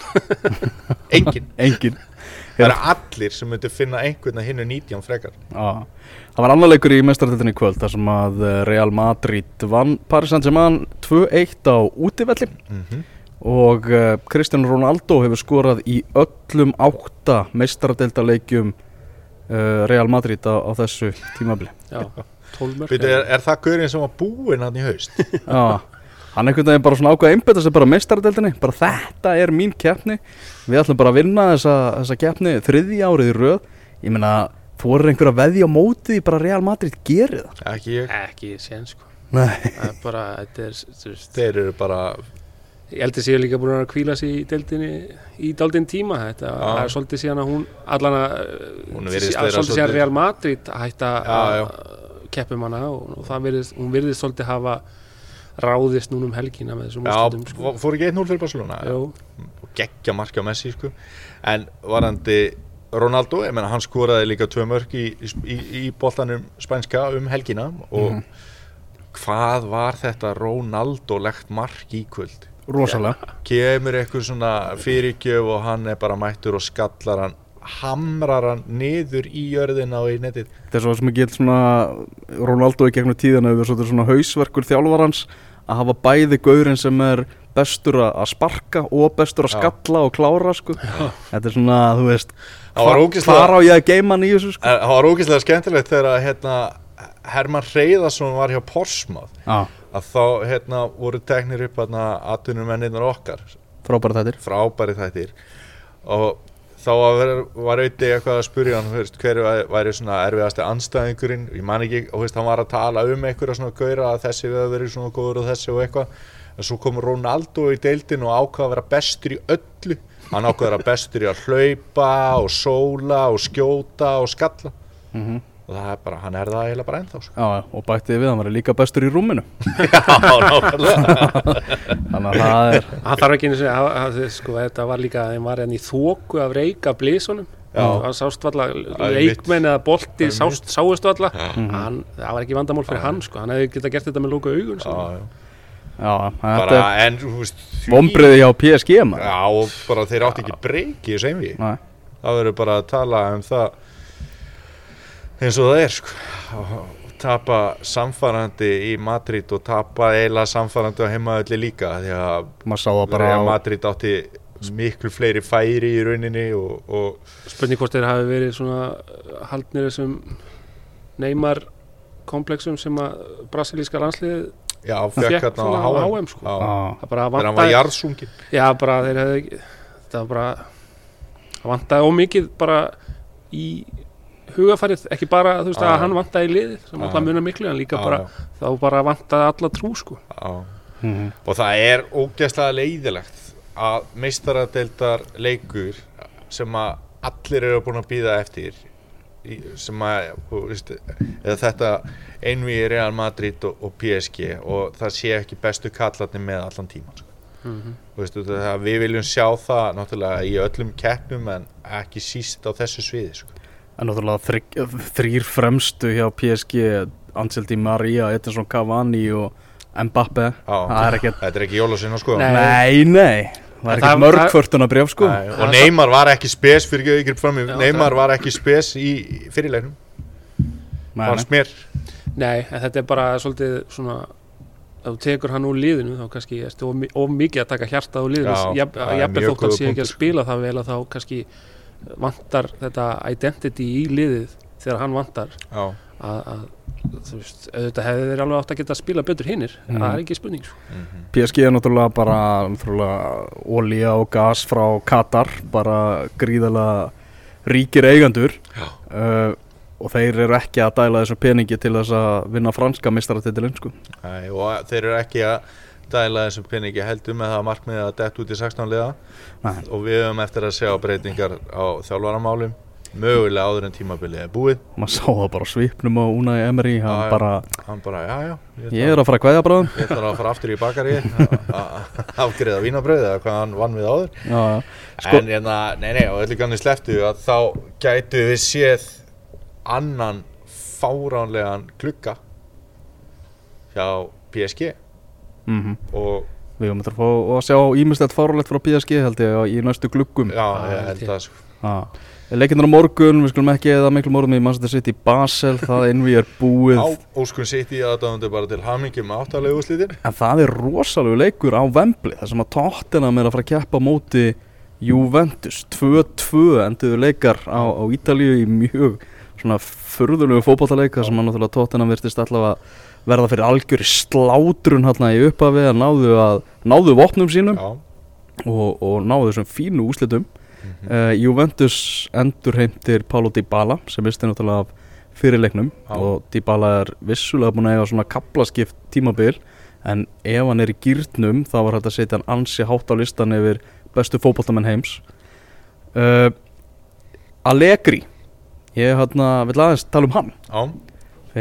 Engin engin það eru allir sem myndi finna einhvern að hinnu 19 frekar. Já, það var annar leikur í mestardeltinni í kvöld þar sem að eh, Real Madrid vann Paris Saint-Germain 2-1 á útivelli. Mm og uh, Cristiano Ronaldo hefur skorað í öllum átta meistaradeildaleikjum uh, Real Madrid á, á þessu tímabili. Já, 12 mörg Býtu, er, er það gaurinn sem var búinn hann í haust? Já, hann einhvern veginn bara svona ákveða einbetta sig bara á meistaradeildinni. Bara þetta er mín keppni. Við ætlum bara að vinna þessa, þessa keppni þriðja árið í röð. Ég meina, þú er einhver að veðja á mótið í bara Real Madrid gerir það. Ekki ég, Ekki sen sko. Nei, Það er bara, þetta er, þú veist. Þeir eru bara Ég held að séu líka búin að kvíla sig í deildinni í daldinn tíma. Þetta Já. er svolítið síðan að hún allan að svolítið síðan Real Madrid að hætta að keppum hana og, og það virðist, hún virðist svolítið hafa ráðist núna um helgina með þessum já, úrslitum sko. fó- fór ekki 1-0 fyrir Barcelona? Og geggja marki á Messi sko. en varandi Ronaldo, ég menna hann skoraði líka tvö mörg í, í, í boltanum spænska um helgina. Og hvað var þetta Ronaldo-legt mark í kvöld? Rosalega. Kemur eitthvað svona fyrirgjöf og hann er bara mættur og skallar hann hamrar hann niður í jörðina og í netið. Þetta er svo sem ekki svona Ronaldo í gegnum tíðan hefur svolítið svona hausverkur þjálfarans að hafa bæði gaurinn sem er bestur að sparka og bestur að Já. skalla og klára sko. Þetta er svona, þú veist hvar á ég að geima hann í þessu sko. En það var ógeðslega skemmtilegt þegar að, hérna, Herman Reyðarsson var hjá Porsmáð Já, að þá hérna, voru teknir upp aðtunumennirnar okkar. Frábæra þettir frábæri þættir. Og þá var, auðvitað eitthvað að spurja hann veist, hver væ- væri svona erfiðasti anstæðingurinn ég man ekki, og veist, hann var að tala um einhverja svona gaura að þessi við að verið svona góður og þessi og eitthvað. En svo kom Ronaldo í deildin og ákvað að vera bestur í öllu. Hann ákvað að vera bestur í að hlaupa og sóla og skjóta og skalla. Mhm. Og það er bara, hann er það eiginlega bara ennþá sko. Já, og bættið við, hann var líka bestur í rúminu já, nákvæmlega Þannig að það er hann þarf ekki einu sinni að, að, að sko, þetta var líka, þeim var hann í þóku af reyka blísunum Já. það sást valla leikmenn eða bolti Það sást, sáist valla Mhm. hann, það var ekki vandamál fyrir hann sko. hann hefði getað gert þetta með lóka augun sko. já, já. Já, þetta bara, en þú veist því- vombriði hjá PSG maður Já, og bara þeir átti ekki breyki einví Nei. Það verður bara að tala um það eins og það er sko. Tapa samfærandi í Madrid og tapa eiginlega samfærandi á heimaðalli líka því að Real á Madrid átti miklu fleiri færi í rauninni og, og spurning hvort þeir hafi verið svona uh, haldnir þessum Neymar komplexum sem að brasilíska landslið já, fekk hérna á HM, sko. Já, það bara þegar hann var vantaði jarðsungin já bara þeir hefði það var bara það vantaði ómikið bara í hugafærið, ekki bara þú veist Já. að hann vantaði í liðið sem alltaf munar miklu en líka Já, bara þá bara vantaði alla trú sko Já. Mhm. og það er ógeðslega leiðilegt að meistaradeildar leikur sem að allir eru búin að býða eftir í- sem að þú veist, eða þetta einví Real Madrid og, og PSG og það sé ekki bestu kallarnir með allan tíman sko. Mhm. Þú veist, það, við viljum sjá það náttúrulega í öllum keppnum en ekki síst á þessu sviði sko. En náttúrulega þrýr fremstu hjá PSG Ansel Di Maria, Edinson Cavani og Mbappe Já, Það er ekkert þetta er ekki jólasveina sko. Nei. Nei, nei. Það er ekkert mörg kvörtuna bref sko. Nei, og Neymar var ekki spes fyrir ekki fram í, Neymar var ekki spes í fyrirleiknum. Nei, fannst mér. Nei, en þetta er bara svolítið svona ef þú tekur hann úr liðinu þá kannski ertu of, mi- of mikið að taka hjartað úr liðinu. Já, Jafn- það jafnvel mjög þótt góður sé ekki að punktur. spila það vel að þá kannski vantar þetta identity í liðið þegar hann vantar að, að þú veist, auðvitað hefði þeir alveg átt að geta að spila betur hinnir, Mhm. það er ekki spurning sko. mhm. PSG er náttúrulega bara náttúrulega olía og gas frá Katar bara gríðalega ríkir eigandur uh, og þeir eru ekki að dæla þessu peningi til þess að vinna franska mistaratitilinn sko. Og þeir eru ekki að dæla þessum peningi heldur með það markmiðið að dett út í 16 liða. Nei. og við höfum eftir að sjá breytingar á þjálfaramálum mögulega áður en tímabilið er búið. Maður sá það bara svipnum á Unai Emery hann Já, bara, hann bara, já, já ég ég er að fara að kveðja bráðum ég ætla að fara aftur í bakari afgriða vínabröð eða hvað hann vann við áður. Sko- en hérna, nei, nei, og öllu kannið sleftu að þá gætu við séð annan fáránlegan klukka hjá PSG Mm og Við höfum þetta að fá að sjá ímislegt fáralegt frá PSG held ég í næstu gluggum. Já, ég held held ég. að sko. Leikindur á morgun, við skulum ekki eða miklu morgun í Manchester City Basel, það innví er búið. Á óskun sitt í aðdáðandi bara til hamingi með áttalegu úrslitin. En það er rosalegu leikur á Wembley þar sem að Tottenham er að fara að keppa á móti Juventus. 2-2 endur leikar á, á Ítalíu í mjög svona furðulegu fótballtaleik þar sem að náttúrulega Tottenham virtist allavega verða fyrir algjöri slátrun hérna í upphafi að náðu að náðu vopnum sínum og, og náðu þessum fínu úslitum Mhm. uh, Juventus endur heimtir Paulo Dybala sem misti náttúrulega af fyrirleiknum. Já. og Dybala er vissulega búin að eiga svona kaplaskipt tímabil en ef hann er í gýrnum þá var hægt að setja hann ansi hátt á listan yfir bestu fótballtamenn heims. Uh, Allegri ég vil aðeins tala um hann. Já,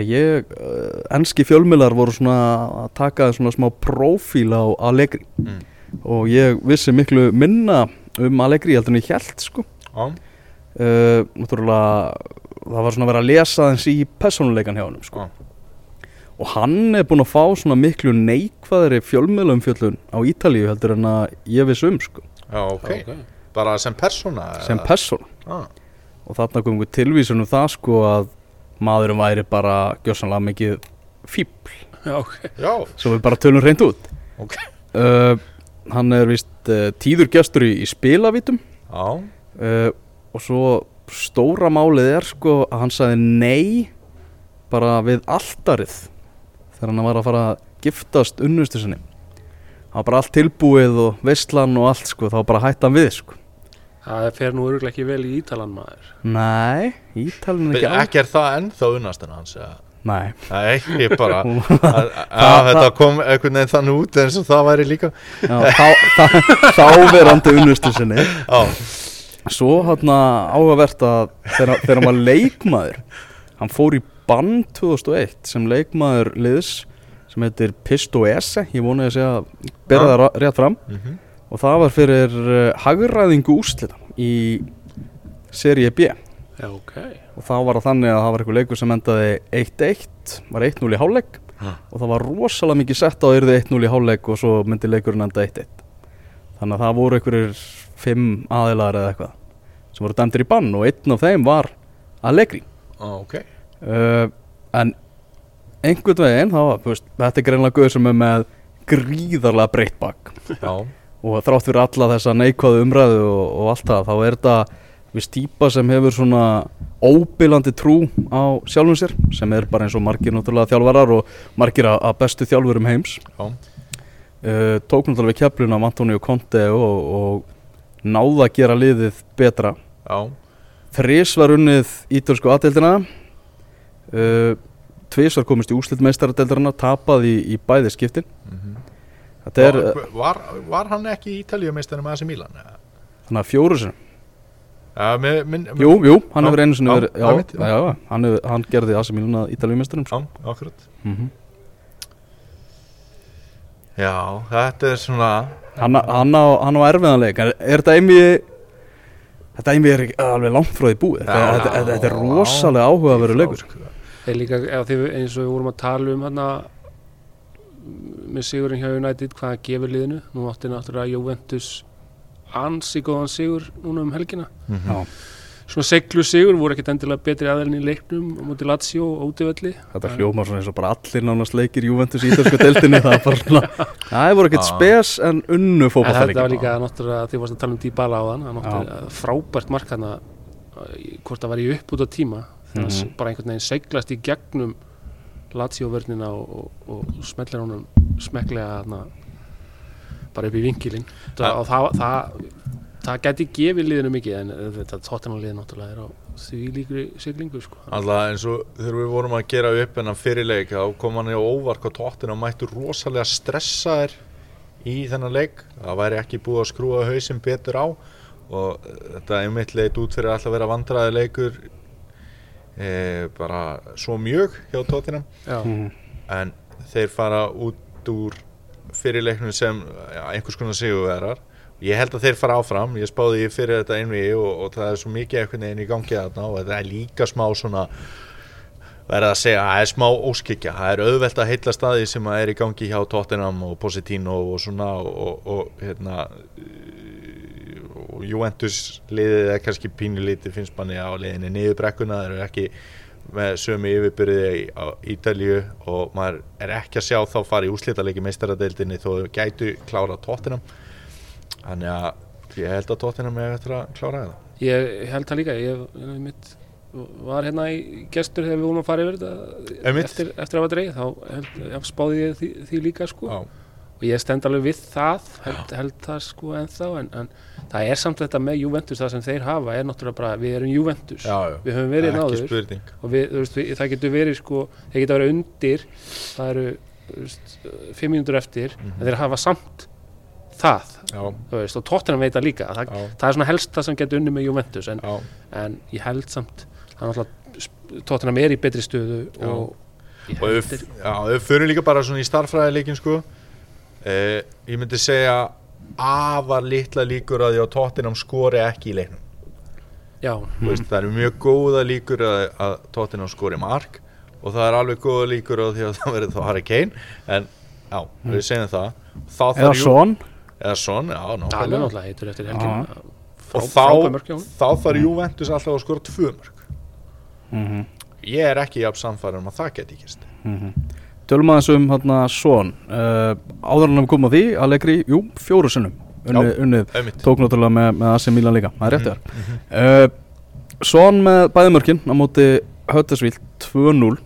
ég, uh, enski fjölmiðlar voru svona að taka svona smá prófíl á Allegri Mm. og ég vissi miklu minna um Allegri heldur en ég held sko já, uh, það var svona að vera að lesa þess í persónuleikan hjá hann sko. Já. og hann er búinn að fá svona miklu neikvæðri fjölmiðlumfjöllun á Ítalíu heldur en að ég viss um sko, já, ok Bara sem persóna sem eða? persóna ah, og þarna komum við tilvísun um það sko að maðurinn væri bara gjössanlega mikið fíbl Já, ok. Já, svo við bara tölum reynd út. Ok. Uh, hann er vist uh, tíður gestur í, í spilavítum Já, uh, og svo stóra málið er sko að hann sagði nei bara við altarið þegar hann var að fara að giftast unnustu sinni. Það var bara allt tilbúið og veistlan og allt sko þá bara hætti hann við sko Það fer nú öruglega ekki vel í Ítalan maður. nei, ítalinn er ekki, ekki ekki er það ennþá unnast en hans eða? nei, Nei, ég bara Hún- að, að, Þetta kom einhvern veginn þannig út eins og það væri líka. Já, þá, þá, þá verandi unnustu sinni. Já, Svo hérna áhugavert að þegar, þegar hann var leikmaður hann fór í bann 2001 sem leikmaður liðs sem heitir Pisto Ese ég vona ég að segja að bera það rétt fram. Mhm, og það var fyrir uh, hagræðingu úrslita í serie B. Já, ok. og þá var það þannig að það var eitthvað leikur sem endaði 1-1 var 1-0 í hálfleik. Ha. og það var rosalega mikið sett á að yrði 1-0 í hálfleik og svo myndi leikurinn enda 1-1 þannig að það voru einhverjir 5 aðilar eða eitthvað sem voru dæmdir í bann og einn af þeim var Allegri. Á, ok. Uh, en einhvern veginn þá, var, veist, þetta er greinlega guður sem er með gríðarlega breytt bak. Já, og þrátt fyrir alla þessa neikvæðu umræðu og, og allt það, þá er þetta viss típa sem hefur svona óbylandi trú á sjálfum sér sem er bara eins og margir náttúrulega þjálfarar og margir að, bestu þjálfurum heims. Já, uh, tók náttúrulega við keflun af Antonio Conte og, og náða að gera liðið betra. Já. Þrís var unnið ítölsku aðdeildina uh, tvís var komist í úslit meistaradeildarana tapað í, í bæði skiptin. Mhm. Þetta er uh, var, var, hann ekki í Ítalíu meistarinn með AC Milan? eða? þannig að fjóru með, minn, Jú, jú, hann Já, hefur einu sinni já, verið Já, einmitt, já. já, já, hann, hefur, hann gerði AC Milan að Ítalíumesturum Já, akkurat. Mm Já, þetta er svona hann, hann á, hann á erfiðanleik Er er þetta einmi Þetta einmi er alveg langt frá því búið. Þetta, Já, þetta, þetta, þetta er rosalega áhugaverður leikur. Er líka, ef þið, eins og við vorum að tala um hérna með sigurinn hjá United, hvað það gefur liðinu. Nú átti náttúrulega Juventus ansi góðan sigur núna um helgina. Mhm. Já, Svona seglu sigur, voru ekkert endilega betri aðeilin í leiknum á móti Lazio og útivelli. Þetta hljómar svona eins og bara allir nánast leikir Juventus í Ítalsku deildinni Það bara svona Það voru ekkert spes en unnu En þetta var líka náttúrulega, því varst að tala um Dybala á þann, hann átti frábært mark hann hvort það var í upp út á tíma, að Mhm. bara einhvern veginn seglast í gegnum Lazio-vörnina og, og, og smellir honum smeklega hana, bara upp í vinkilinn Ja. og það, það, það geti gefið liðinu mikið en þetta tóttanarlið náttúrulega er á því líkri siglingu sko. Alltaf eins og þegar við vorum að gera upp enn fyrirleik þá kom hann í óvart hvað tóttina mættu rosalega stressaðir í þennan leik það væri ekki búið að skrúa hausinn betur á og þetta einmitt leit út fyrir alltaf að vera vandræði leikur e, bara svo mjög hjá tóttina Já, Mhm. en þeir fara út úr fyrirleiknum sem ja, einhvers konar sigurverar ég held að þeir fara áfram, ég spáði fyrir þetta einvigi og, og það er svo mikið einhvern veginn í gangi þarna og þetta er líka smá svona verða að segja að það er smá óskikja það er auðvelt að heilla staði sem að er í gangi hjá Tottenham og Positino og svona og, og, og hérna og Juventus liðið er kannski pínulítið finnst manni á liðinni niður brekkuna. Þeir eru ekki með sömu yfirbyrði á Ítalju og maður er ekki að sjá þá fara í úslítalegi meistaradeildinni þó þau gætu klára Tottenham. Þannig að ég held að Tottenham er eftir að klára það Ég held það líka, ég, ég mitt, var hérna í gestur þegar við vorum að fara yfir þetta eftir, eftir að var dreig, þá held, ég spáði ég því, því líka sko. Já. Ég stend alveg við það, held, held það sko ennþá en, en það er samt þetta með Juventus það sem þeir hafa er náttúrulega bara, við erum Juventus. Já, já. við höfum verið náður og við, veist, við, það getur verið sko, þeir geta verið undir það eru veist, fimm mínútur eftir Mhm. en þeir hafa samt það veist, og Tottenham veit það líka. Það, það er svona helst það sem getur unni með Juventus en, en ég held samt það er er í betri stöðu og og ef fyrir líka bara svona í starffræðileikin sko eh, ég myndi segja afar litla líkur að því að Tottenham skori ekki í leiknum. Já, Þú veist, það eru mjög góða líkur að, að Tottenham skori mark og það er alveg góða líkur að því að það verður þá Harry Kane en já, við segjum það. Þá Eða svon eða son, já, er náttúrulega heitur eftir helgin og þá, þá þarf Juventus alltaf að skora tvö mörk. Mhm, ég er ekki jafn samfæður um að það geti ekki mhm. Tölum aðeins um hérna svon uh, Áður en að við komum að því Allegri, jú, fjóru sinnum Unnið, unnið tók náttúrulega með, með AC Milan líka. Það er rétt þér Mhm. uh, Svon með bæðumörkin á móti Höttersvíl 2-0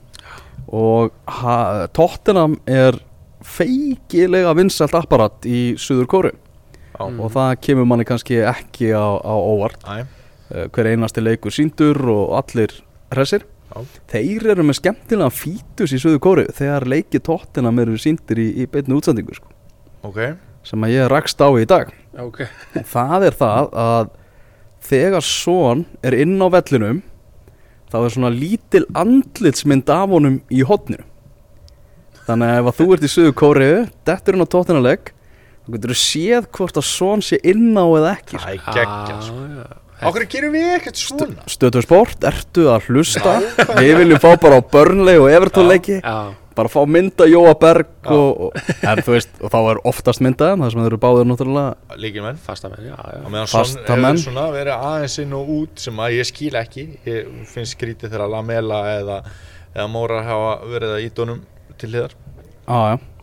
og ha, Tottenham er feikilega vinsælt apparat í Suður Kóru Já. og það kemur manni kannski ekki á, á óvart. Uh, hver einasti leikur síndur og allir hressir. Já. Þeir eru með skemmtilega fítus í Suður Kóru þegar leiki Tottenham eru síndir í, í beinni útsendingu sko, ok. Sem að ég rakst á í dag. Já, ok, og það er það að þegar Son er inn á vellinum þá er svona lítil andlitsmynd af honum í hotninu þannig að ef að þú ert í Suður Kóriðu dettur inn á tóttinaleg þá getur þú séð hvort að Son sé inn á eða ekki það er geggja sko. Okkur gerum við ekkert svona? Stötu sport, ertu að hlusta? Við viljum fá bara á Burnley og Everton leiki. já, bara fá mynda Jóa Berg og, og, en þú veist, og þá er oftast myndaðum það sem þeir eru báðir náttúrulega fasta menn, já og meðan svona Fastamenn. hefur svona verið aðeins inn og út sem að ég skil ekki. Ég finnst skrítið þegar Lamela eða, eða Mórar hafa verið að ídónum til hliðar. Á, já, Já,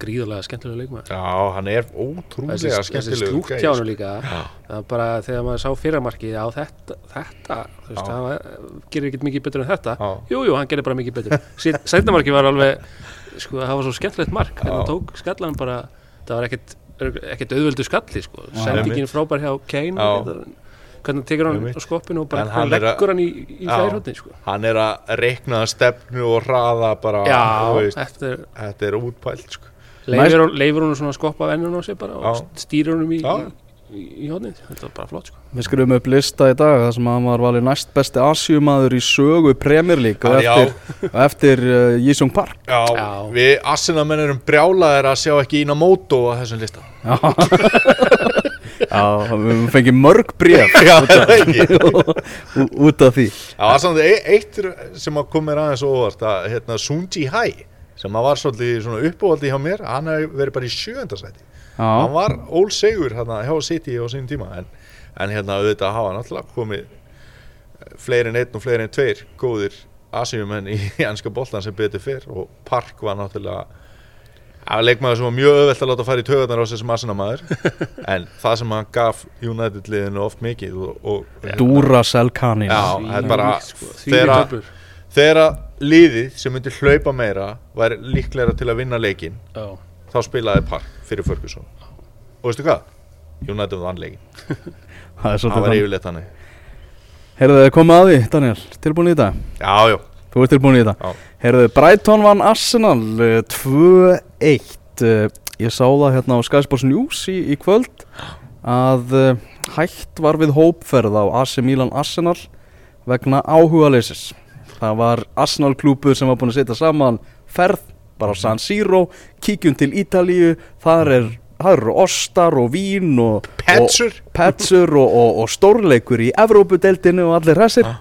gríðarlega skemmtilega leikmaður já, hann er ótrúlega slúkt gæi, hjá hann sko. líka það bara þegar maður sá fyrramarkið á þetta, þetta þú veist, það var, gerir ekkert mikið betur en þetta Já. jú, hann gerir bara mikið betur setnamarkið var alveg sko, það var svo skemmtilegt mark Já. hann tók skallan bara það var ekkert, ekkert auðvöldu skalli sko. Sendingin frábær hjá Kane Já. þetta- hvernig hann tekur hann skoppinu og bara hann hann er leggur hann í, í Já. fjærhóttin sko. hann er að reikna stefnu og hraða bara já, veist, eftir þetta er útpælt sko. leifir, hún- leifir hún svona að skoppa vennun á sig bara og stýrir honum í, Já. í, í, í hóttin þetta var bara flott sko. við skrifum upp lista í dag þar sem hann var valið næst besti Asjumadur í sögu Premier League og eftir, eftir uh, Jisung Park já, Já. við Arsenal-menn erum brjálaðir að sjá ekki Ína Móto á þessum lista já, já við fengið mörg bréf já, það er ekki? Ú- út af því. Það var samt eitt sem kom mér aðeins óvart að hérna, Sunji Hai sem var svolítið svona uppávaldi hjá mér hann hefur verið bara í sjöndasæti hann var ól segur hérna, hjá City á sín tíma en, en hérna auðvitað hafa náttúrulega komið fleiri en einn og fleiri en tveir góðir Asíumenn í ennska boltan sem betur fyrr og Park var náttúrulega Það var leikmaður sem var mjög öðvelt að láta fara í tögarnar á þessum asinamaður en það sem hann gaf United liðinu oft mikið og, og Duracell kanin Já, þetta er bara sko, þegar liðið sem myndir hlaupa meira var líklega til að vinna leikin Já. þá spilaði Park fyrir Ferguson. Og veistu hvað? United vann leikin, það er var þannig. yfirleitt þannig. Heyrðu þið komið að því, Daniel, tilbúin í þetta? Já, já, Þú ert tilbúin í þetta Já. Heyrðu, Brighton vann Arsenal uh, 2-1 uh, Ég sá það hérna á Sky Sports News í, í kvöld að uh, hægt var við hópferð á AC Milan Arsenal vegna áhugaleysis. Það var Arsenal klúpur sem var búin að setja saman ferð bara á San Siro, kíkjum til Ítalíu þar er Það eru ostar og vín og Petsur og, petsur. og, og, stórleikur í Evrópudeldinu og allir hressir Ah.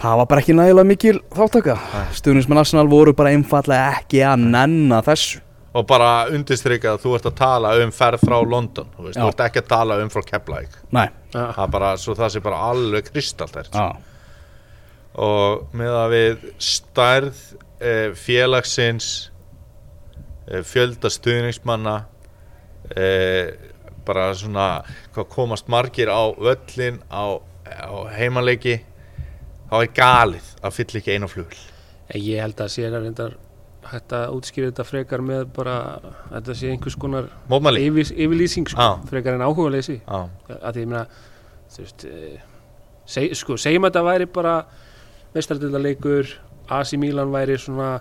Það var bara ekki nægilega mikil þáttaka stuðnismenn Arsenal voru bara einfallega ekki að nenna þessu. Og bara undirstrykja að þú ert að tala um ferð frá London þú, veist, þú ert ekki að tala um frá Keflæk Nei, það er bara, svo það sé bara alveg kristalltært já, og með að við stærð eh, félagsins eh, fjölda stuðningsmanna eh, bara svona hvað komast margir á völlin á, á heimaleiki þá er galið að fylla ekki einu flugl Ég held að sé að reyndar hægt að útskýra þetta frekar með bara þetta sé einhvers konar yfir, yfirlýsing sko, Já. frekar en áhuga leysi Já, að því ég meina þú veist e, seg, sko, segjum að þetta væri bara meistardildarleikur AC Milan væri svona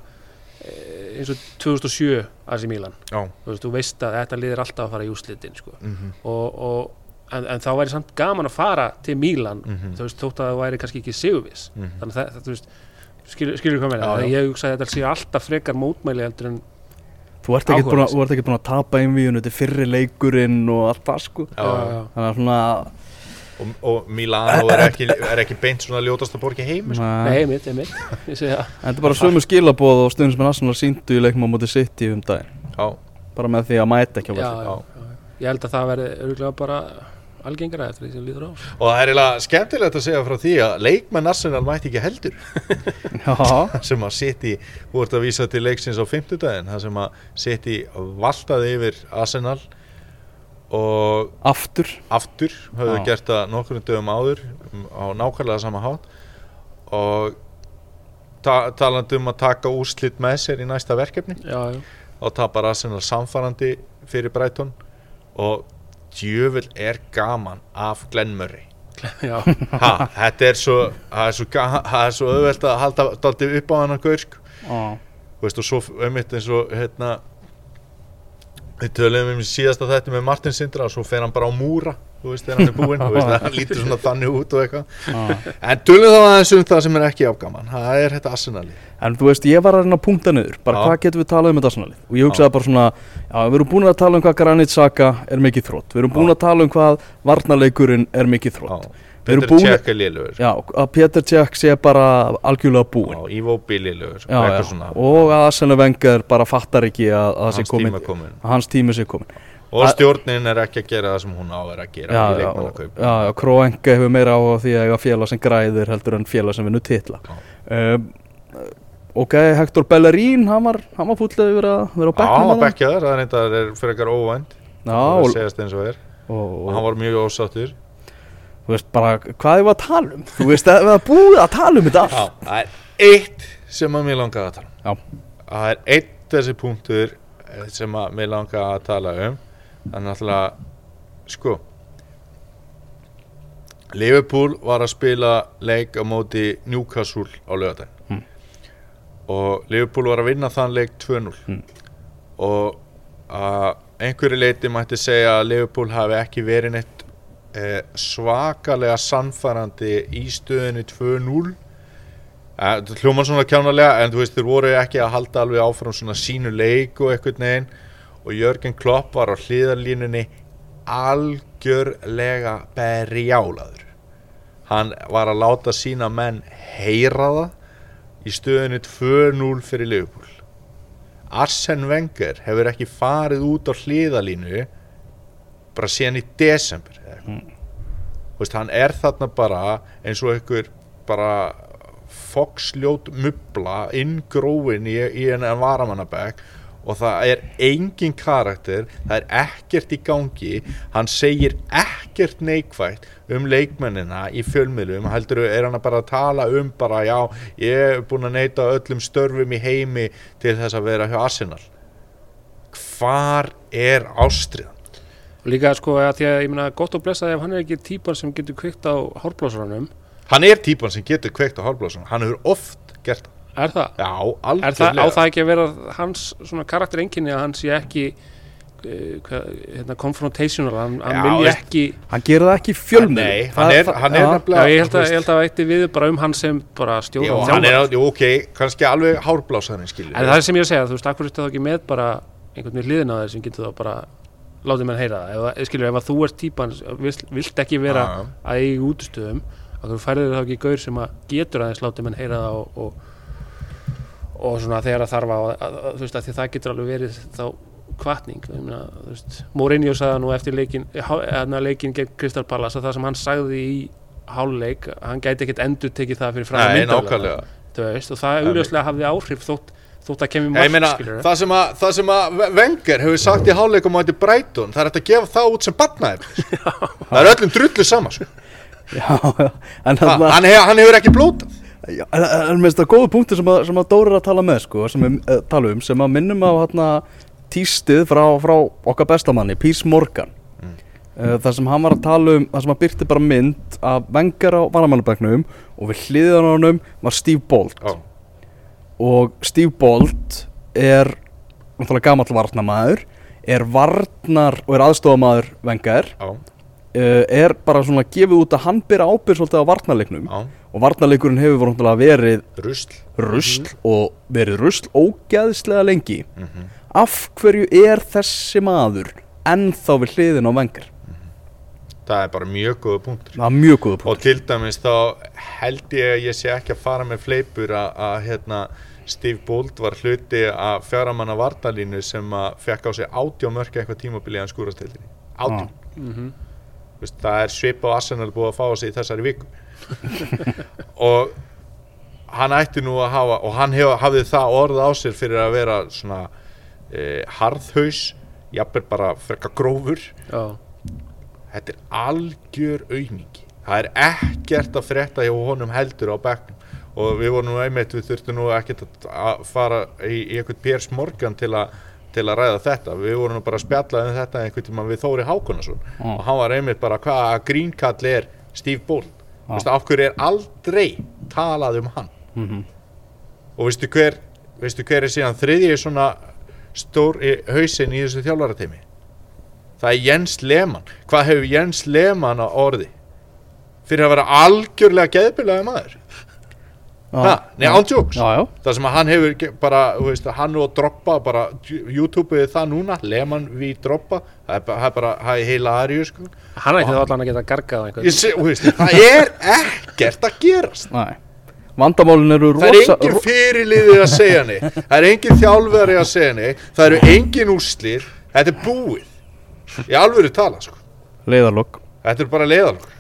e, eins og 2007 AC Milan. Já, þú veist, þú veist að þetta liðir alltaf að fara í úslitin sko. mhm, og, og, en, en þá væri samt gaman að fara til Milan Mhm. þú veist, þótt að það væri kannski ekki sigurvis mhm. þannig að það, þú veist skilur, skilur hvað með það, ég hugsa að þetta sé alltaf frekar mótmæli heldur en þú ert ekki búin að, Áhugaleysi. þú ert ekki búin að tapa einvíðun þetta er fyrri leikurinn og allt það sko Já, já. þannig að svona og, og Milano er ekki, er ekki beint svona ljótasta borg í heimi sko. Nei, Nei, einmitt, einmitt Ég segi það en þetta er bara sömu skilabóð og stuðnismenn Arsenal síndu í leiknum á móti City um daginn bara með því að mæta ekki á já. Ég held að það verði örgulega bara algengara eftir því sem líður á. Og það er eiginlega skemmtilegt að segja frá því að leikmenn Arsenal mætti ekki heldur. Já, sem að City, þú ert að vísa til leiksins á fimmtudaginn, það sem að City valtaði yfir Arsenal og aftur. aftur höfðu Já. gert það nokkrum dögum áður um, á nákvæmlega sama hátt. Og ta talandi um að taka úrslit með sér í næsta verkefni. Já, já, og tapar Arsenal samfarandi fyrir Brighton. Og djöfull er gaman af Glenn Murray. Ha, þetta er svo það er svo, svo auðvelt að halda upp á hann að gaur sko. Og svo einmitt eins og hérna við töluðum um síðasta þetta með Martin Sindra og svo fer hann bara á múra þú veist, þegar hann er búinn, veist, hann lítur svona þannig út og eitthvað, já. en tölum þá aðeins um það sem er ekki afgaman, það er þetta Arsenali En þú veist, ég var að reyna að punkta niður bara Já. hvað getum við talað um þetta Arsenalið? Og ég hugsaði bara svona, já, við erum búin að tala um hvað Granit Xhaka er mikið þrótt við erum búin Já. að tala um hvað varnarleikurinn er mikið þrótt Búin- Cech er liðlugur Já, að Peter Cech sé bara algjörlega búinn. Ivo B liðlugur, já, já. svona. Og að Arsene Wenger bara fattar ekki að, að hans tíma komin hans tími sé komin og Að- stjórnin er ekki að gera það sem hún á að gera já, í já, leikmannakaup. já, já, Kroenke hefur meira á því að félag sem græðir heldur en félag sem vinnur titla. Já. um, ok, Hector Bellerín hann var, var fúllið yfir að vera á Já, bekknum hann var bekkjaður, það er er fyrir ekkar óvænt já, og, og og, og hann var mjög ósáttur þú veist bara hvað er að tala um þú veist að við erum búið að tala um þetta Já, allt það er eitt sem að mér langaði að tala um Já. Það er eitt þessi punktur eh, sem að mér langaði að tala um Það er náttúrulega sko Liverpool var að spila leik á móti Newcastle á lögadaginn Mm. og Liverpool var að vinna þann leik 2-0 Mm. og að einhverju leiti mætti segja að Liverpool hafi ekki verið neitt eh, svakalega sannfærandi í stöðinu 2-0 Eh, Það hljóma svona kjánalega en þú veist þeir voru ekki að halda alveg áfram svona sínu leik og eitthvað neginn og Jörgen Klopp var á hliðarlínunni algjörlega berjálaður hann var að láta sína menn heyra það í stöðinu 2-0 fyrir Liverpool. Arsene Wenger hefur ekki farið út á hliðarlínu bara síðan í desember. Þú veist, hann er þarna bara eins og einhver bara foksljót mubla inngróin í, í en varamannabæk og það er engin karakter það er ekkert í gangi hann segir ekkert neikvægt um leikmennina í fjölmiðlum heldur er hann bara að tala um bara já, ég er búin að neyta öllum störfum í heimi til þess að vera hjá Arsenal hvar er ástriðan? Líka sko að því að ég meina gott og blessað ef hann er ekki típan sem getur kveikt á hárblásarunum hann er típan sem getur kveikt á hálfblásun hann hefur oft gert það. Er það? já, Er það, á það ekki að vera hans svona karakter enginni að hann sé ekki uh, hvað, hérna, confrontational hann, hann Já, veist- ekki hann gerir það ekki fjölmið Nei, hann er, hann er já, nefnilega ég, held þú að, veist, ég held að það eitti við bara um hann sem bara já, stjóra hann er, jú, ok, kannski alveg hálfblásaðin skilur en það er sem ég er að segja, þú veist, akkur ertu þá ekki með bara einhvern veginn hliðin á þér sem getur þá bara látið menn heyra það, ef, skilur, ef að þú ert típan vilt, vilt ekki vera Já, já. að eiga að þú færður þá ekki gaur sem að getur aðeins látið menn heyra það og, og, og svona þegar það þarf að, að, að, þú veist að það getur alveg verið þá kvartning Mourinho sagði það nú eftir leikin eða leikin gegn Crystal Palace að það sem hann sagði í háluleik hann gæti ekkert endur tekið það fyrir nákvæmlega. Veist, og það augljóslega hafði áhrif þótt, þótt að kemur Ég meina, það sem að, það sem að Wenger hefur sagt í háluleikum á þetta Breitón það er hægt að gefa það út sem batnaði það er öllum drullu sama sko. Já, já, en Ha, hann, hef, hann hefur ekki blótað. Já, en, en minnst það góðu punktur sem að, sem að Dóri er að tala með sko, sem við uh, tala um, sem að minnum á hérna tístið frá, frá okkar bestamanni, Pís Morgan. Mm. uh, þar sem hann var að tala um þar sem hann byrti bara mynd af vengar á varamannabæknum og við hliðan á honum var Steve Bolt. Já. Og Steve Bolt er náttúrulega gamall varnamaður er varnar og er aðstofamaður vengar uh, er bara svona gefið út að hann byrja ábyrð svolítið á varnarleiknum. Já, og varnarleikurinn hefur verið rusl. rusl og verið rusl ógæðslega lengi. Mhm. af hverju er þessi maður ennþá við hliðin á vengar Það er bara mjög góða punktur. Það er mjög góða Og punkt til dæmis þá held ég að ég sé ekki að fara með fleipur að, að hérna, Steve Bold var hluti að fjaramanna vartalínu sem að fekk á sig átjá mörka eitthvað tímabili hann skúrastildinni. Átjá. Mhm. Veist, það er svip á Arsenal búið að fá sig í þessari viku. og hann ætti nú að hafa, og hann hef, hafði það orð á sér fyrir að vera svona e, harðhaus, jafnvel bara frekka grófur Já, þetta er algjör auðningi það er ekkert að frétta hjá honum heldur á bekknum og við vorum nú einmitt, við þurftum nú ekkert að- fara í, í einhvern Piers Morgan til, a, til að ræða þetta. Við vorum nú bara að spjalla um þetta einhvern tíma við Þóri Hákonason Já. og hann var einmitt bara hvaða grínkall er Steve Bolt? Veistu, af hverju er aldrei talað um hann? Mhm. og veistu hver veistu hver er síðan þriðji svona stór í hausinn í þessu þjálfarateimi það er Jens Lehmann. Hvað hefur Jens Lehmann á orði? Fyrir að vera algjörlega geðbilaði maður nei, ándjóks það sem að hann hefur bara, þú veist, hann og Droppa bara, YouTube-ið það núna Lehmann við Droppa það er bara, það er heila aðrjú sko. hann ætti þá allan að geta gargað það er ekkert að gerast. Næ vandamálin eru Það er rosa engin fyrirliðið að segja neitt. Það er engin þjálfari að segja neitt. Það eru engin úrslir Þetta er búið. Í alvöru tala sko. Leiðarlokk Þetta er bara leiðalok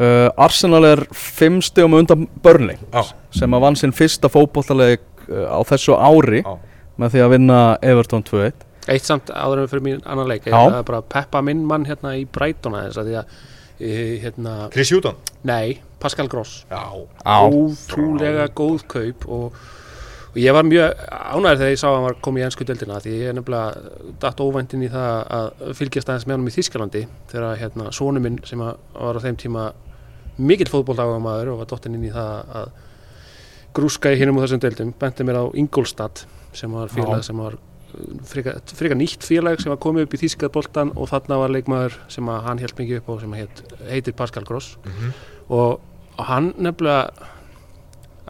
uh, Arsenal er fimm stegum undan Burnley Já. sem að vann sinn fyrsta fótbollaleik uh, á þessu ári Já. með því að vinna Everton 2-1 Eitt samt áður en fyrir mín annan leik Já. Það er bara að peppa minn mann hérna í Brighton aðeins að því að e, hérna, Chris Húton nei, Pascal Gross ótrúlega góð kaup og, og ég var mjög ánægður þegar ég sá að hann var komið í ennsku deildina því ég er nefnilega datt óvænt inn í það að fylgjast aðeins með honum í Þískalandi þegar hérna sonu minn sem að var á þeim tíma mikill fótboldágamaður og var dottinn inn í það að grúska í hinum og þessum deildum benti mér á Ingolstadt sem var félag sem var frika, frika nýtt félag sem var komið upp í Þískað boltan og þarna var leikmaður sem hann held mikið upp á sem heit, heitir Pascal Gross Mhm. og, og hann nefnilega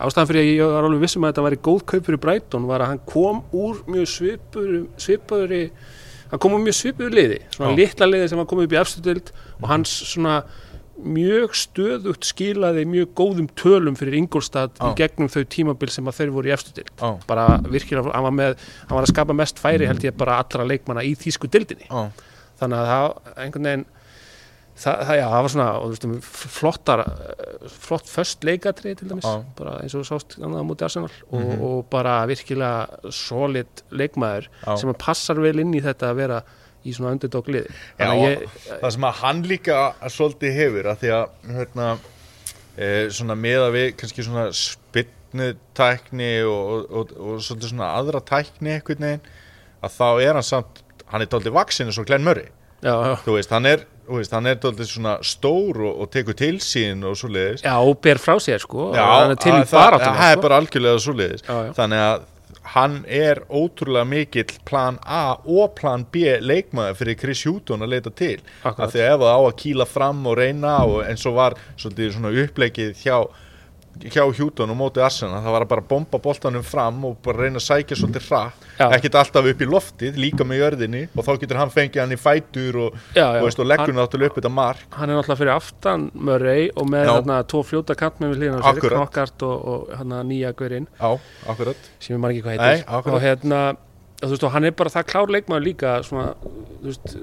ástæðan fyrir að ég var alveg vissum að þetta væri góð kaup fyrir Brighton var að hann kom úr mjög svipur svipuri hann kom úr mjög svipur liði svona Já. litla liði sem var komið upp í efstutild og hans svona mjög stöðugt skilaði mjög góðum tölum fyrir Ingolstad í gegnum þau tímabil sem að þeir voru í efstutild Já. bara virkilega, hann var með hann var að skapa mest færi held ég bara allra leikmanna í þýsku dildinni Já. þannig að það einhvern veginn það, það, já, það var svona og, þú veist, flottar flott föst leikatri til dæmis Já. bara eins og sást á móti Arsenal og, Mhm. og bara virkilega solid leikmaður Já. sem passar vel inn í þetta að vera í svona underdog liði Já, þannig að ég, það sem að hann líka svolítið hefur að því að hérna, e, svona meða við kannski svona spinnutækni og, og, og, og svolítið svona aðra tækni einhvern veginn að þá er hann samt hann er dálítið vaksinn eins og Glenn Murray. Já, já, þú veist, hann er, veist, hann er dálítið svona stór og, og tekur til sín og svo leiðis já, og ber frá sér sko Já, það, er sko. bara algjörlega svo leiðis Já, já. þannig að hann er ótrúlega mikill plan A og plan B leikmaður fyrir Chris Houghton að leita til Akkurat. af því að ef það á að kýla fram og reyna og eins og var svolítið svona uppleikið hjá hjá Hjúton og móti Arsenal það var að bara bomba boltanum fram og bara reyna að sækja svolítið hratt. Ekkert alltaf upp í loftið, líka með jörðinni og þá getur hann fengið hann í fætur og, Já, já. og, veist, og leggur náttúrulega upp þetta mark. hann er náttúrulega fyrir aftan Murray og með þarna tvo fljóta kantmenn við hlýðan sér. Knockart og, og hérna nýja gaurinn Já, akkurat. Sem maður ekki hvað Nei, heitir. akkurat. og hérna þú veist og hann er bara það klár leikmaður líka svona, veist,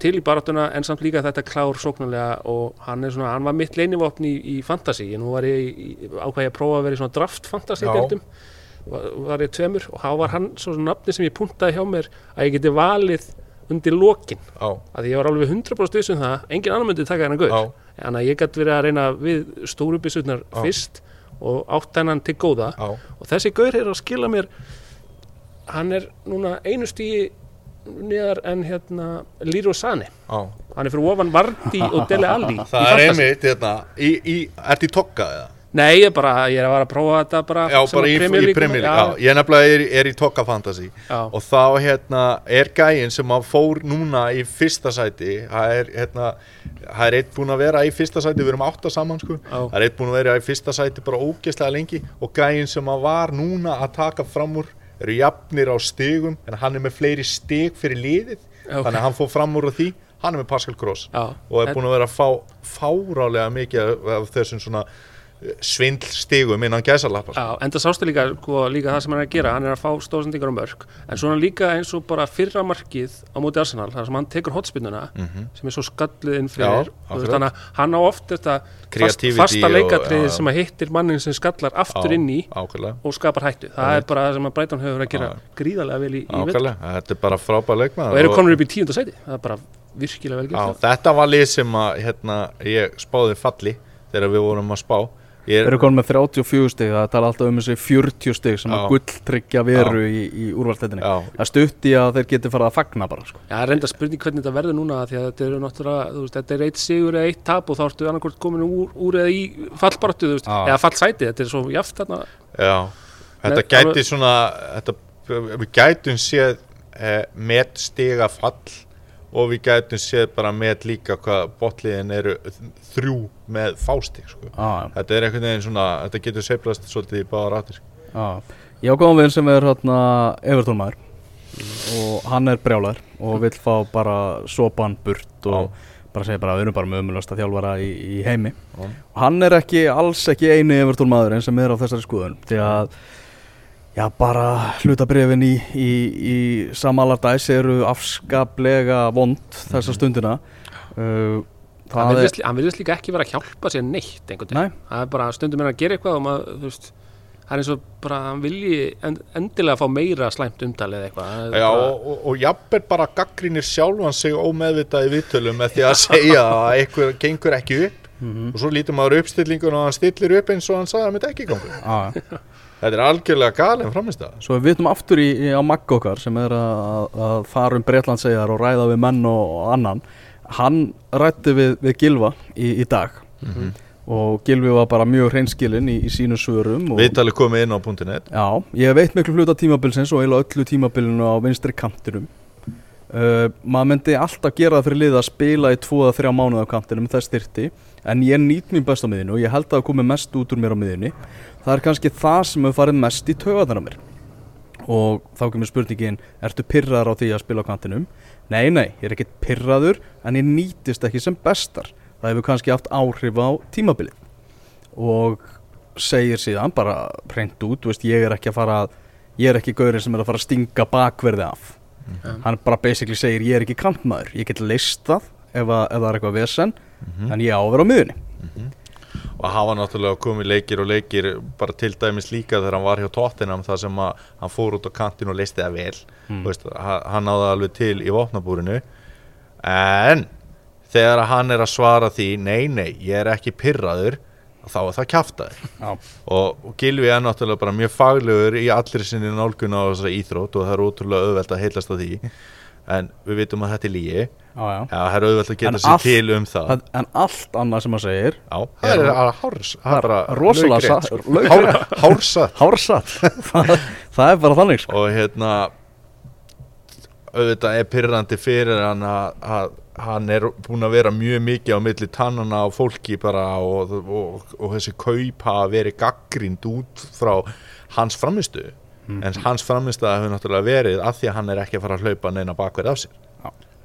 til í baráttuna en samt líka þetta klár sóknarlega og hann er svona, hann var mitt leinivopn í, í fantasy, en nú var ég ég að prófa að vera í svona draft fantasy Já. deildum. Var, var ég tveimur og þá var hann svo nafni sem ég puntaði hjá mér að ég geti valið undir lokin. Já, að ég var alveg 100% viss um það engin annar myndi taka hennar já, þannig að ég gæti verið að reyna við stóru byssurnar Já. fyrst og átt hennan til góða. Já, og þessi gaur er að skila mér hann er núna einu stíi neðar en hérna Lýru Sani já hann er fyrir ofan Vardi og Dele Alli Það er einmitt, hérna, í, í, ertu í tokka eða? nei, ég er bara, ég er að vara að prófa þetta bara Já, bara í, í já, ég nefnilega er, er í tokka fantasy. Já, og þá hérna er gæinn sem að fór núna í fyrsta sæti. Það er hérna það er eitt búinn að vera í fyrsta sæti, við erum átta saman sko, það er eitt búinn að vera í fyrsta sæti bara ógeðslega lengi. Og gæinn sem að var núna að taka fram úr eru jafnir á stigum en hann er með fleiri stig fyrir liðið Já, ok. þannig að hann fór fram úr því hann er með Pascal Gross já. og er búinn að vera að fá fárálega mikið af þessum svona svindl stigum innan gæsalappa sko. Já, en það sástu líka, sko, líka það sem hann er að gera. Hann er að fá stóðsendingar á mörg en svona líka eins og bara fyrra markið á móti Arsenal, þar sem hann tekur hotspinnuna sem er svo skallið inn fyrir. Þannig að hann á oft þetta fast, fasta og- leikatriði já. sem að hittir mannin sem skallar aftur inn í ákveðlega og skapar hættu, það er bara það sem að Brighton hefur að gera gríðarlega vel í, í Ákvæmlega, þetta er bara frábær leikmaður og eru konur upp í tíunda sæti, það er bara virkilega vel gert þetta var lið sem að hérna, ég spáði falli þegar við vorum að spá ég Þeir er, eru konum með 34 stig, það tala alltaf um þessi 40 stig sem Já. að gulltryggja veru í, í úrvalstættinni. Það stutti að þeir geti farið að fagna bara, sko. Já, það er reynda spurning hvernig þetta verður núna því að þetta eru náttúrulega, þú veist, þetta er eitt sigur eða eitt tap og þá ertu annarkvort komin úr, úr eða í fallbaratu, þú veist, Já. eða fallsæti þetta er svo jaft þarna já, þetta Nei, gæti svona þetta, við gætum séð eh, met stiga fall og við gætum séð bara met líka hvað botliðin eru þrjú með fástig sko. Já, þetta er einhvern veginn svona þetta getur seiflast svolítið í báðar áttir sko. já. Ég á góðan vinn sem er hérna Everton maður og hann er brjálar og vill fá bara sopan burt og bara segja bara við erum bara með umulast að þjálfara í, í heimi og hann er ekki alls ekki eini Everton maðurinn sem er á þessari skoðun því að já bara hlutabrefin í, í, í samalardæs eru afskaplega vond þessa stundina. Uh, hann virðist, líka ekki vera að hjálpa sér neitt einhvern veginn, Nei. það er bara stundum er að gera eitthvað og maður, þú veist það er eins og bara að hann vilji end, endilega fá meira slæmt umtalið eitthvað. Það er Já, bara, og, og, og jafnvel bara gaggrínir sjálfan sig ómeðvitað í viðtölum með því að segja að eitthvað gengur ekki upp Mhm. og svo lítur maður uppstillingun og hann stillir upp eins og hann sagði að það myndi ekki gangu Já, Þetta er algjörlega galin framist það Svo við vitum aftur í, í á Magg okkar sem er að, að fara um Breitlandsegjar og ræða við menn og, og annan. Hann rætti við, við Gilva í, í dag. Og Gilvi var bara mjög hreinskilinn í, í sínu svörum Viðtalið komið inn á .net Já, ég veit miklu hluta tímabilsins og eiginlega öllu tímabilinu á vinstri kantinum. Uh, maður myndi alltaf gera það fyrir lið að spila í 2-3 mánuð á kantinum þess styrti en ég nýt mín best á miðinu og ég held að það komi mest út úr mér á miðinu það er kannski það sem hefur farið mest í töðan á mér. Og þá kemur spurningin ertu pyrraður á því að spila á kantinum? Nei, nei, ég er ekkert pyrraður en ég nýtist ekki sem bestar. Það hefur kannski haft áhrif á tímabilið. Og segir síðan bara hreint út, þú veist, ég er ekki að fara að ég er ekki gaurinn sem er að fara að stinga bakverði af. Hann bara basically segir ég er ekki kantmaður, ég get leist það ef, að, ef það er eitthvað vesen en ég á að vera á miðunni og hafa náttúrulega komið leikir og leikir bara til dæmis líka þegar hann var hjá Tottenham þar sem að hann fór út á kantin og leisti það vel. Mm. Veist, ha- hann náði alveg til í vopnabúrinu. En þegar hann er að svara því nei, nei, ég er ekki pyrraður þá er það Já. og, og Gilvi er náttúrulega bara mjög faglegur í allir sinni nálgun á þessari íþrótt og það er ótrúlega auðvelt að heilast að því en við vitum að þetta er lígi já, það er auðvelt að geta En sér til um það. en allt annað sem hann segir Já, það er að hárs. Hár- Hársatt hársatt það, það er bara þannig sko. Og hérna auðvitað er pyrrandi fyrir hann að, að hann er búin að vera mjög mikið á milli tannana á fólki bara og, og, og þessi kaup hafa verið gaggrind út frá hans framistu en hans framistu hefur náttúrulega verið af því að hann er ekki að fara að hlaupa neina bakverð af sér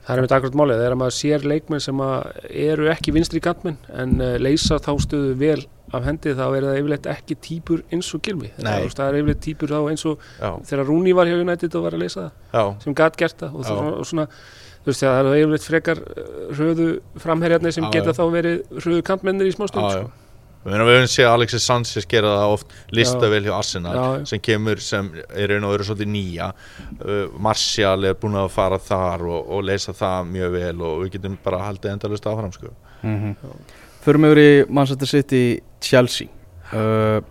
Það er með akkurat málið, þegar maður sér leikmenn sem að eru ekki vinstri kantmenn en uh, leysa þá stöðu vel af hendi þá er það yfirleitt ekki típur eins og Gilvi. Nei. Það, það er yfirleitt típur þá eins og Já, þegar Rúni var hjá United og var að leysa það já, sem gat gert það og, Já. svona, og svona þú veist það er yfirleitt frekar uh, hröðu framherjarnir sem Já, geta já. þá verið hröðu kantmennir í smá stund já, já. sko. Við höfum séð Alexis Sanchez gera það oft listavel hjá Arsenal Já, já. sem kemur sem er einu og verið svolítið nýja. Uh, Martial er búin að fara þar og, og leysa það mjög vel og við getum bara haldið endalust áfram sko. mm Förum yfir í Manchester City Chelsea. Uh,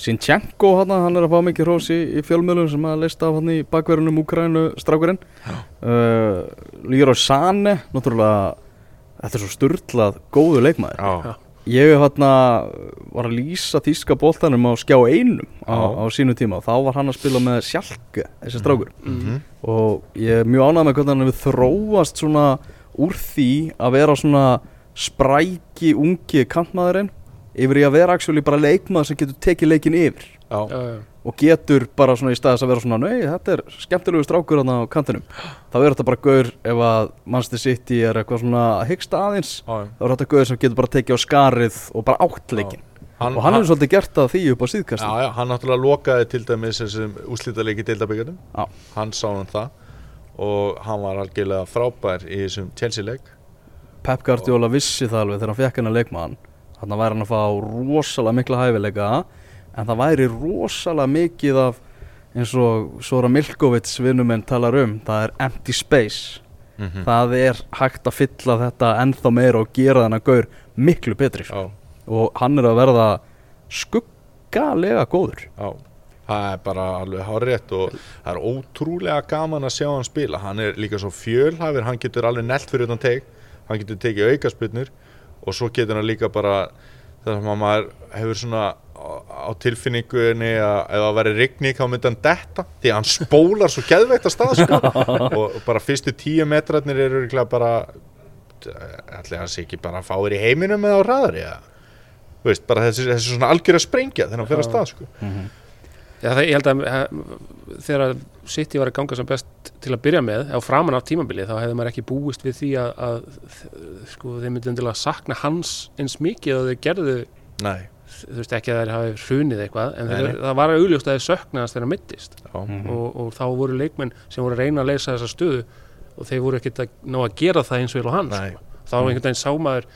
Sinchenko hann, hann er að fá mikið hrós í, í fjölmjölum sem að leista af hann í bakverðunum Úkrænu strákurinn. Uh, Leroy Sane náttúrulega þetta er svo sturlað góðu leikmaður. Já, ég hann var að lýsa þýska boltanum á skjá einum á, á sínu tíma og þá var hann að spila með sjálke þessi strákur. Mhm. og ég er mjög ánægð með hvernig hann hefur þróast svona úr því að vera svona spræki ungi kantmaðurinn yfir í að vera actually bara leikmaður sem getur tekið leikin yfir. Já, Já, já. Og getur bara svona í staðis að vera svona nei, þetta er skemmtilegu strákur hann á kantinum. Þá er þetta bara gaur ef að Manchester City er eitthvað svona hyggsta aðeins já. þá er þetta gaur sem getur bara tekið á skarið og bara átt leikin Hann, og hann hefur svolítið gert það því upp á síðkast já, já, hann náttúrulega lokaði til dæmis þessum úslítaleiki deildabíkarnum Já. hann sá hann það og hann var algjörlega frábær í þessum Chelsea-leik. Pep Guardiola vissi það alveg þegar hann fekk hennar leikmann. Þannig væri hann að fá rosalega mikla hæfileika en það væri rosalega mikið af eins og Sora Milkovits vinnuminn talar um það er empty space. Mm það er hægt að fylla þetta ennþá meira og gera þennan gaur miklu betri já, og hann er að verða skuggalega góður. Já. Það er bara alveg hárétt og það er ótrúlega gaman að sjá hann spila. Hann er líka svo fjölhæfur, hann getur alveg nelt fyrir utan teg, hann getur tekið aukaspilnur og svo getur hann líka bara þegar maður hefur svona á tilfinningunni að ef það væri rigning þá myndi hann detta því að hann spólar svo geðveikt að stað sko. og bara fyrstu tíu metrarnir eru bara allir hans ekki bara fáir í heiminum eða á eða Þú veist, bara þessi, þessi svona algjör að sprengja hann fer að stað sko. Já, það, ég held að eh, þegar City var að ganga sem best til að byrja með á framan af tímabili þá hefði maður ekki búist við því að, að sko, þeir myndi endilega sakna hans eins mikið og þeir gerðu Nei, þú veist ekki að þeir hafi hrunið eitthvað en þeir, það var augljóst að þeir söknaðast þegar hann mittist já, og, og þá voru leikmenn sem voru að reyna að leysa þessa stöðu og þeir voru ekkert að ná að gera það eins og vel á hann sko. þá var einhvern veginn sá maður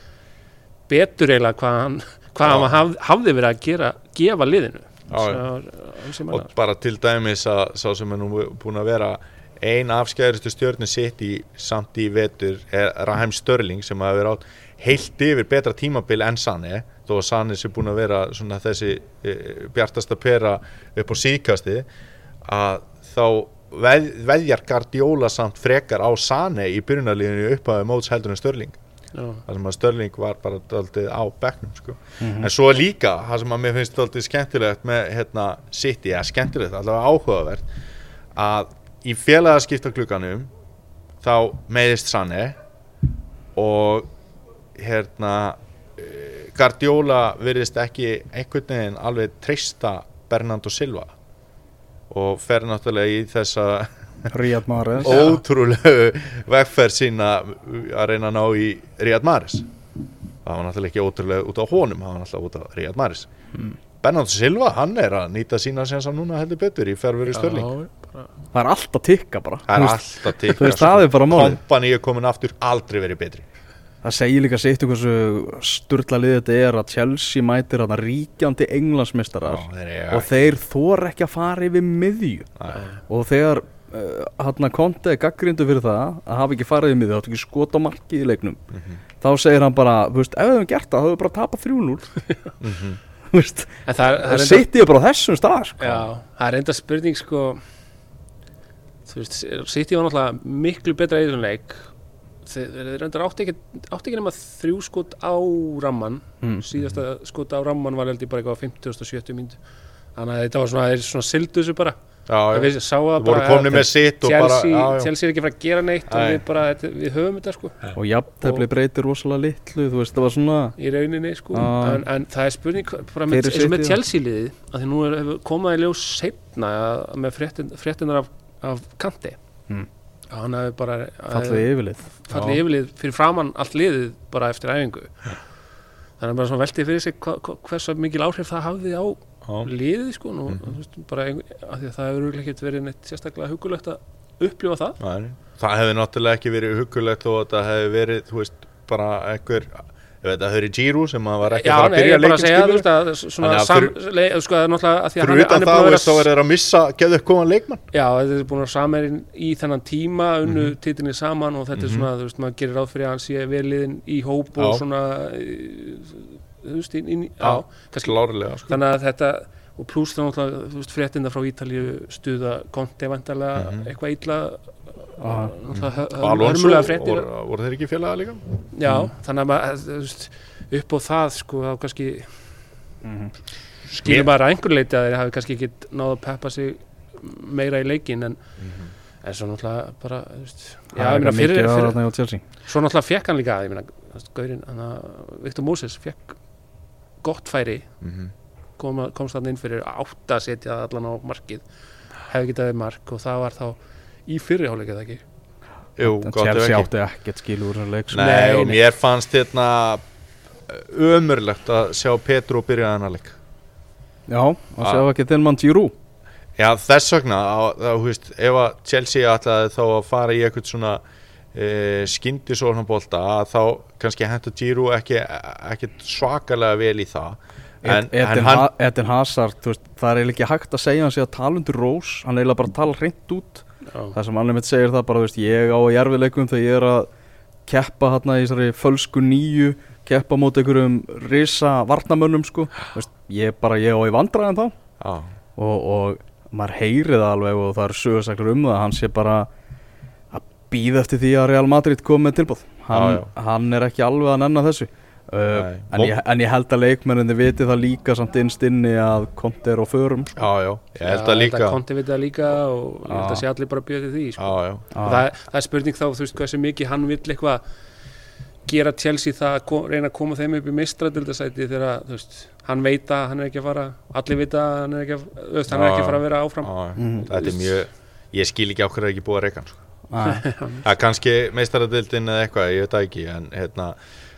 betur eiginlega hvað hann, hvað hann haf, hafði verið að gera, gefa liðinu. Já. og bara til dæmis að sá sem er nú búin að vera ein afskæðustu stjörnu sitt í samt í vetur er Raheim Störling sem hafa verið átt heilt yfir betra tímabil en Sane þó að Sane sé búin að vera svona þessi e, bjartasta pera upp á síkasti að þá veð, veðjar Guardiola samt frekar á Sane í byrjunarliðinu upphæðu móts heldur en Störling þar sem að Störling var bara daldið á bekknum sko. en svo líka, það sem að mér finnst daldið skemmtilegt með hérna, City, eða skemmtilegt, allavega áhugavert að í félagaskiptaglugganum þá meðist Sanne og hérna eh, Guardiola virðist ekki einhvern veginn alveg treysta Bernardo Silva. Og fer náttúrulega í þessa Ríad Mahrez. ótrúlegu vegferð sína að reyna að ná í Ríad Maris það var náttúrulega ekki ótrúlega út á honum það var náttúrulega út á Ríad Maris mm. Bernardo Silva, hann er að nýta sína sem sá núna heldur betur í ferfur í Störling það er allt að tikka bara. Það er alltaf tikka er kompani er komin aftur aldrei verið betri það segir líka sitt um hversu sturla liðið þetta er að Chelsea mætir að ríkjandi englandsmeistarar Já, og þeir þor ekki að fara yfir miðju og þegar uh, hann Konte er gaggrindu fyrir það að hafa ekki farið í miðju, átt ekki skot á markið í leiknum Mhm. þá segir hann bara, þú veist, ef við hefum gert það þá hefur við bara tapað 3-0 Mhm. það, það sitt ég bara á þessum stað sko. já, það er enda spurning sko þú veist, City var náttúrulega miklu betra í þessum leik þeir, þeir reyndar átti ekki, átti ekki nema þrjú skot á ramman Mm. síðasta skot á ramman var held ég bara eitthvað á 50 og 70 mínútu þannig að þetta var svona, þeir svona sildu þessu bara já, já. við sáum það Þú voru komni með sitt og bara Chelsea, já, já. Chelsea er ekki að fara að gera neitt og Nei. við bara, þetta- við höfum þetta sko og jafntefli breytir rosalega litlu þú veist, það var svona í rauninni sko en, en það er spurning eins og með. Chelsea liðið að því nú er, hefur komað í ljós setna með fréttin, fréttinar af, af kanti Mm. Að hann hefur bara fallið yfirlið fallið Já. yfirlið fyrir framann allt liðið bara eftir æfingu þannig að bara svona veltið fyrir sig hversu mikil áhrif það hafði á Já. liðið sko nú, Mhm. þú veist, bara ein, að því að það hefur örugglega ekkert verið neitt sérstaklega hugulegt að upplifa það Nei, það hefði náttúrulega ekki verið hugulegt þó að það hefði verið, þú veist, bara einhver, að það hefði Giroud sem að var ekki Já, að fara að byrja er bara að leikinn segja þú skilur. veist að svona Þannig að sam, fyrir- le, sko, það er náttúrulega hann er það, að þá er missa geðu upp koman leikmann Já, þetta er búin að samerinn í þennan tíma unnu mm titinni saman og þetta er Mhm. svona, þú veist, maður gerir ráð fyrir að hann sé veliðin í hóp og Já. svona þú veist, inn, Já. kannski klárlega, sko. þannig að þetta og pluss það náttúrulega, þú veist, fréttinda frá Ítalíu stuða konti vantarlega Mhm. eitthvað illa Ah. Alonso, voru, voru þeir ekki félaga líka? Já, þannig að upp á það sko, þá kannski Mhm. skilur maður að einhver leiti að þeir hafi kannski ekki náð að peppa sig meira í leikin en, Mhm. en svo náttúrulega bara, svo náttúrulega fekk hann líka ég meina, þú veist, Gaurin, hann að Viktor Moses fekk gott færi Mhm. kom, komst hann inn fyrir átta að setja allan á markið hefði getað við mark og það var þá í fyrriháleik eða ekki Jú, En Chelsea átti ekkert skil úr leik sko. Nei, Nei, og nei. mér fannst hérna ömurlegt að sjá Petru byrja þennan leik Já, og Ah. sjá ekki þinn mann Giroud Já, þess vegna, þá, þú veist, ef að Chelsea ætlaði þá að fara í eitthvað svona e, skyndi sóknarbolta að þá kannski hendur Giroud ekki, ekki svakalega vel í það en, en Eden Hazard, þú veist, það er ekki hægt að segja hann sé að tala undir rós, hann eiginlega bara tala hreint út það sem hann einmitt segir það bara, veist, ég á í erfiðleikum þegar ég er að keppa hérna í þessari fölsku nýju keppa mót einhverjum risa varnamönnum sko, veist, ég bara ég á í vandræðan þá. Já, og, og maður heyri það alveg og það eru sögursaklar um það að hann sé bara að býða eftir því að Real Madrid kom með tilbúð hann, Já, hann er ekki alveg að nenna þessu uh, en, ég, en ég held að leikmenninni viti það líka samt innst inni að konti er á förum sko. já, já, ég held að líka. Konti veit það líka og ég held að sé allir bara bjöði því sko. Já, já, það, það er spurning þá, þú veist, hversu mikið hann vill eitthvað gera Chelsea það að reyna að koma þeim upp í mistradildasæti þegar, þú veist, hann veit að hann er ekki að fara, allir vita að hann er ekki að, veist, hann er ekki að fara að vera áfram. Mhm. þetta er mjög ég skil ekki okkur er ekki búið að reyka hann sko. Er kannski meistaradildin eða eitthvað, ég veit það ekki en hérna,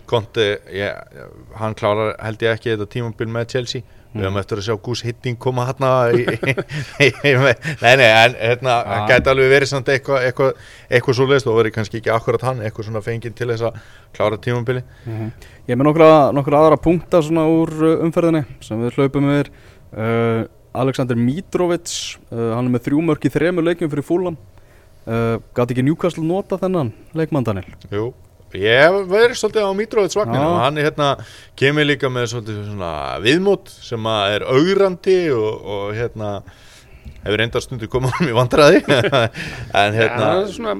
Konti ég, hann klárar held ég ekki þetta tímabil með Chelsea við höfum eftir að sjá Gus Hitting koma í, nei, nei, en hérna, hann Ah. gæti alveg verið samt eitthvað eitthvað, eitthvað svo leist og verið kannski ekki akkurat hann eitthvað svona fenginn til þess að klára tímabili mhm. Ég er með nokkra, nokkra aðra punkta svona úr uh, umferðinni sem við hlaupum yfir uh, Alexander Mitrovic uh, hann er með þrjú mörk í þremur leikjum fyrir fúlan uh, Gat ekki Newcastle nota þennan leikmann Daniel? Jú, ég verið svolítið á Mitrovic vagninu og hann er hérna, kemur líka með svolítið svona viðmót sem að er augrandi og, og hérna hefur reyndar stundu komað hann í vandræði en hérna, hérna það er svona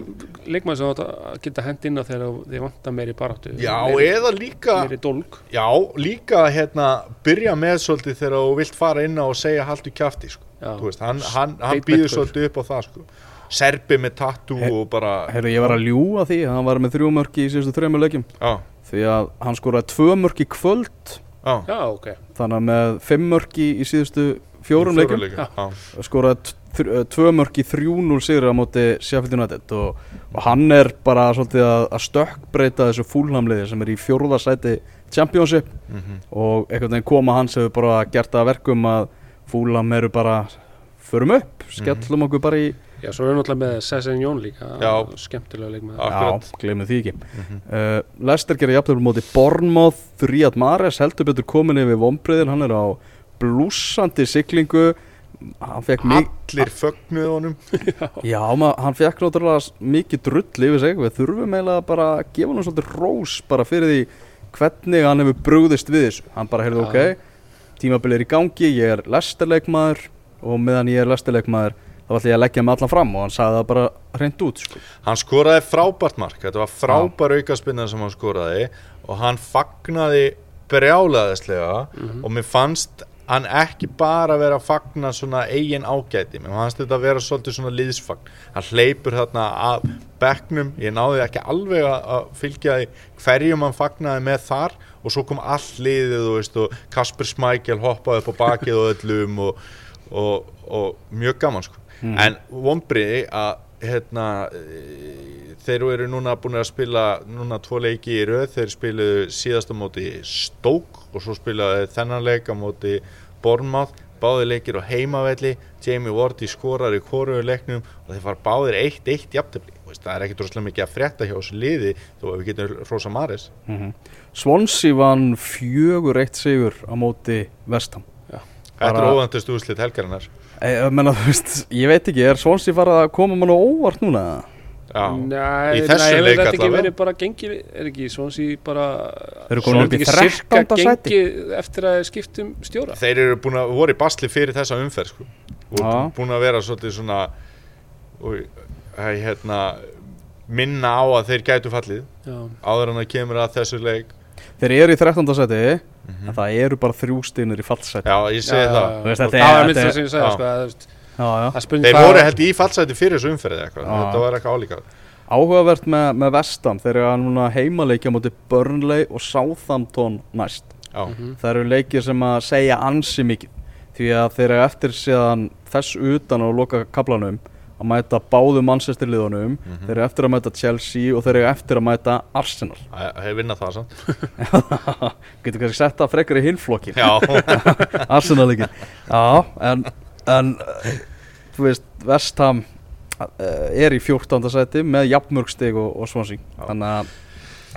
leikmann sem átt að geta hend inn á þegar þið vantar meiri baráttu Já, meiri, eða líka meiri dólg Já, líka hérna byrja með svolítið þegar þú vilt fara inn á og segja haltu kjafti sko. Já. Þú veist, hann, hann, hann býður svolítið upp á það sko. Serbi með tattoo He- og bara Heyrðu, ég var að ljúa því að hann var með þrjú mörk í síðustu þremur leikjum. Já, því að hann skoraði tvö mörk í kvöld. Já, Já, ok, þannig að með fimm mörk í, í síðustu fjórum leikjum. Já. Já, skoraði uh, tvö mörk í 3-0 sigur á móti Sheffield United. Og, og hann er bara svolítið að, að stökkbreyta þessu fúlhamliði sem er í fjórða sæti Championship. Mhm. og einhvern veginn koma hans hefur bara gert að verkum að fúlham eru bara förum upp, skellum okkur bara í já, svo er náttúrulega með Sessin Jón líka Já. skemmtilega leikmann Akkurat. Já, glemum því ekki. Mhm. uh, Lester gerir jafnlega móti Bournemouth Riyad Mahrez heldur betur komin yfir vombriðin, hann er á blúsandi siglingu. Hann fekk mikið Allir fögnuð honum. Já, ma, hann fekk náttúrulega mikið drull yfir sig, við þurfum eiginlega bara að gefa hann svolítið rós bara fyrir því hvernig hann hefur brugðist við þessu. Hann bara heyrði ok, tímabilið er í gangi ég er lestarleikmaður og meðan ég er lestarleikmaður þá ætla ég að leggja mig allan fram og hann sagði það bara hreint út sko. Hann skoraði frábært mark, þetta var frábær aukaspinna sem hann skoraði og hann fagnaði brjálaðislega Mhm. og mér fannst hann ekki bara vera að fagna svona eigin ágæti menn hans þetta að vera svolítið svona liðsfagn hann hleypur þarna að bekknum ég náði ekki alveg að- fylgja því hverjum hann fagnaði með þar og svo kom all liðið og, veist, og Kasper Smækjel hoppaði upp á bakið og öllum og, og, og mjög gaman sko. En vonbriði að hérna, e, þeir eru núna búin að spila núna tvo leiki í röð. Þeir spiluðu síðasta móti Stók og svo spilaðu þennan leik á móti Bournemouth. Báðir leikir á heimavelli. Jamie Wardy skorar í hvoruðu leiknum og þeir fara báðir 1-1 jafntefli. Þú veist, það er ekkert rosalega mikið að frétta hjá þessu liði þó að við getum Rosa Maris Swansea vann fjögur eitt sigur á móti Vestham Þetta er óvæntust úrslit helgarinnar menna, þú veist, ég veit ekki, er Swansea farið að koma mann á óvart núna? Já, Nei, Í þessu nei, hefur leik þetta ekki allavega. verið bara gengið, er ekki Swansea bara Þeir eru komin upp í þetta ekki 13. sirka sæti. eftir að skiptum stjóra þeir eru búin að voru í basli fyrir þessa umferð sko. og Já. búin að vera svolítið svona og, hei, hérna, minna á að þeir gætu fallið Já, áður en það kemur að þessu leik Þeir eru í 13. seti en það eru bara þrjú stínir í fallseti Já, ég segi Já, það. veist, það er- var minnst það sem ég sagði já. sko, Þeir voru held í fallseti fyrir þessu umferð eða eitthvað, Já. þetta var eitthvað álíka Áhugavert með, með Vestam þeir eru að núna heimaleikja mútið Burnley og Southampton næst. Já, Það eru leikir sem að segja ansi mikið því að þeir eru eftir síðan þess utan á loka kaplanum að mæta báðu mannsestirliðunum þeir eru eftir að mæta Chelsea og þeir eru eftir að mæta Arsenal. Það hefur vinnað það samt. Getur kannski sett það frekar í hinflokkin Já, Arsenal ekki. Já, en, en uh, þú veist, Vestham uh, er í 14. seti með jafnmörgstig og, og Swansea. Þannig að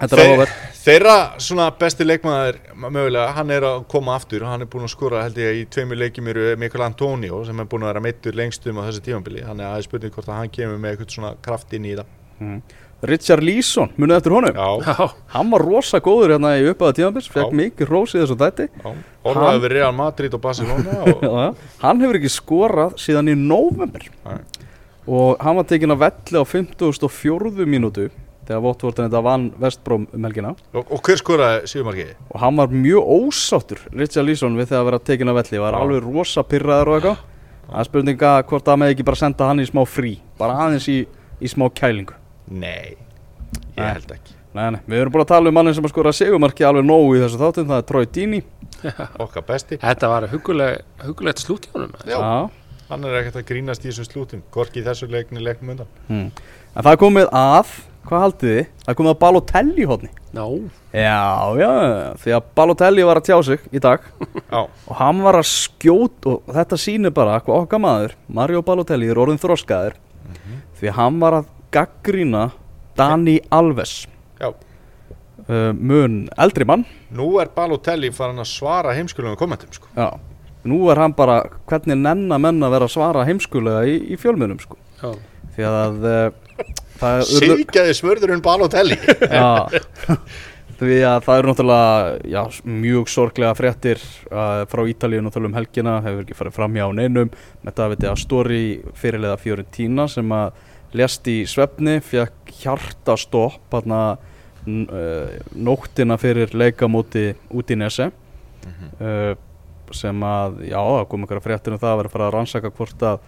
Þeir- Þeirra svona besti leikmaður mögulega, hann er að koma aftur hann er búin að skora held ég í tveimur leikjum eru Mikael Antonio sem er búin að vera meittur lengst um á þessu tímambili, hann er aðeins spurning hvort að hann kemur með eitthvað svona kraft inn í það. Richard Leeson, munið eftir honum? Já, Já, Hann var rosa góður hérna í uppaða tímabils Já. fekk mikið rós í þessum þætti. Já, orðaði við Real Madrid og Barcelona og, Já. Hann hefur ekki skorað síðan í november Nei. og hann var tekinn að velli á 54. mínútu þegar Votvort þetta vann Vestbróm um helgina. Og, og hver skoraði síðumarkið? og hann var mjög ósáttur Richard Leeson við þegar að vera tekinn að velli. Var Já. alveg rosa pyrraður og eitthvað. Það er spurninga hvort það með ekki bara senda hann í smá frí. Bara aðeins í, í smá kælingu. Nei, ég held ekki. Nei, nei, við erum búin að tala um mannin sem að skora segumarki alveg nógu í þessu þáttum, það er Troy Dini Okkar besti. Þetta var huguleg, hugulegt slút hjá honum Já. Hann er ekkert að grínast í þessum slútum Gorki í þessu leikni leiknum undan. Hmm. En það er komið að, hvað haldið þið? Er komið að Balotelli hóðni Já, Já, já, því að Balotelli var að tjá sig í dag. Já, og hann var að skjót og þetta sýnir bara hvað okkar maður, Mario Balotelli er orðin þroskaður. Því að hann var að gaggrína Dani Alves. Já. Uh, mun eldri mann. Nú er Balotelli farin að svara heimskulum kommentum sko. Já, nú er hann bara hvernig nenna menn að vera að svara heimskulega í, í fjölmiðlum sko. Já, því að uh, það Sýkjaði smörðurinn Balotelli. Því að það eru náttúrulega já, mjög sorglega fréttir uh, frá Ítalíu náttúrulega um helgina hefur ekki farið fram hjá neinum. Með Davide Astori fyrirlega Fiorentina sem að lést í svefni fekk hjartastopp hérna uh, nóttina fyrir leikamóti út í Nese uh, sem að, já, það kom einhverja fréttir um það að vera að fara að rannsaka hvort að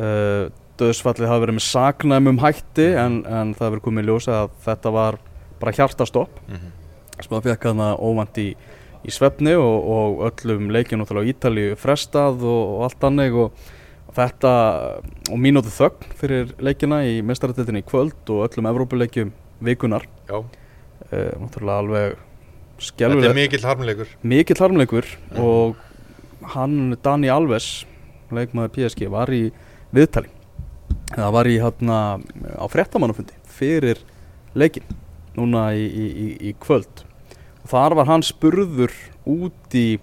uh, döðsfallið hafi verið með saknæmum hætti en, en það hefur komið í ljósa að þetta var bara hjartastopp. Mhm. sem að fekk hana óvænt í, í svefni og, og öllum náttúrulega á Ítalíu frestað og, og allt anneg og, þetta og mínútu þögn fyrir leikina í mestaratildinni í kvöld og öllum Evrópuleikjum vikunar uh, náttúrulega alveg þetta er mikill harmleikur. mikill harmleikur og hann Dani Alves leikmaður PSG var í viðtali það var í hérna á fréttamannafundi fyrir leikin núna í, í, í, kvöld. Og þar var hann spurður út í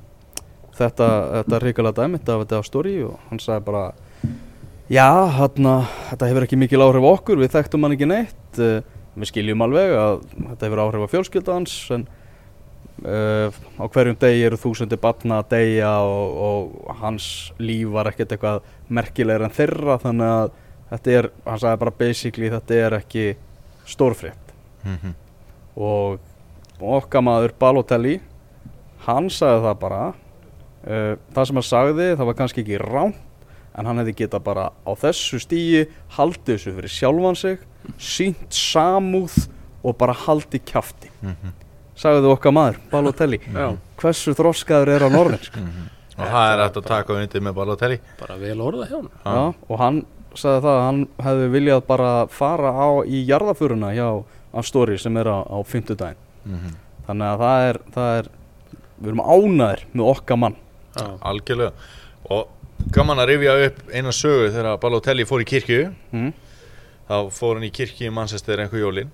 þetta, þetta reikalega dæmi þetta, þetta stóri og hann sagði bara já, hérna, þetta hefur ekki mikil áhrif okkur, við þekktum hann ekki neitt. Uh, við skiljum alveg að þetta hefur áhrif á fjölskyldans en uh, á hverjum degi eru þúsundi batna að deyja og, og hans líf var ekkert eitthvað merkilegur en þeirra þannig að þetta er, hann sagði bara basically þetta er ekki stórfrétt Mhm. og okkar maður Balotelli hann sagði það bara uh, það sem hann sagði það var kannski ekki rám en hann hefði geta bara á þessu stíi haldið þessu fyrir sjálfan sig sínt samúð og bara haldið kjafti Mhm. sagði okkar maður, Balotelli Já, hversu þroskaður er á norðin sko. og það er hægt að taka undir með Balotelli bara vel orða hjá hann Já, og hann sagði það að hann hefði viljað bara fara á í jarðafuruna hjá Astori sem er á, á fimmtudaginn. Mhm. þannig að það er, það er við erum ánæðir með okkar mann. Já, algjörlega. Og gaman að rifja upp eina sögu þegar Balotelli fór í kirkju. Mm. þá fór hann í kirkju í Manchester einhver jólin.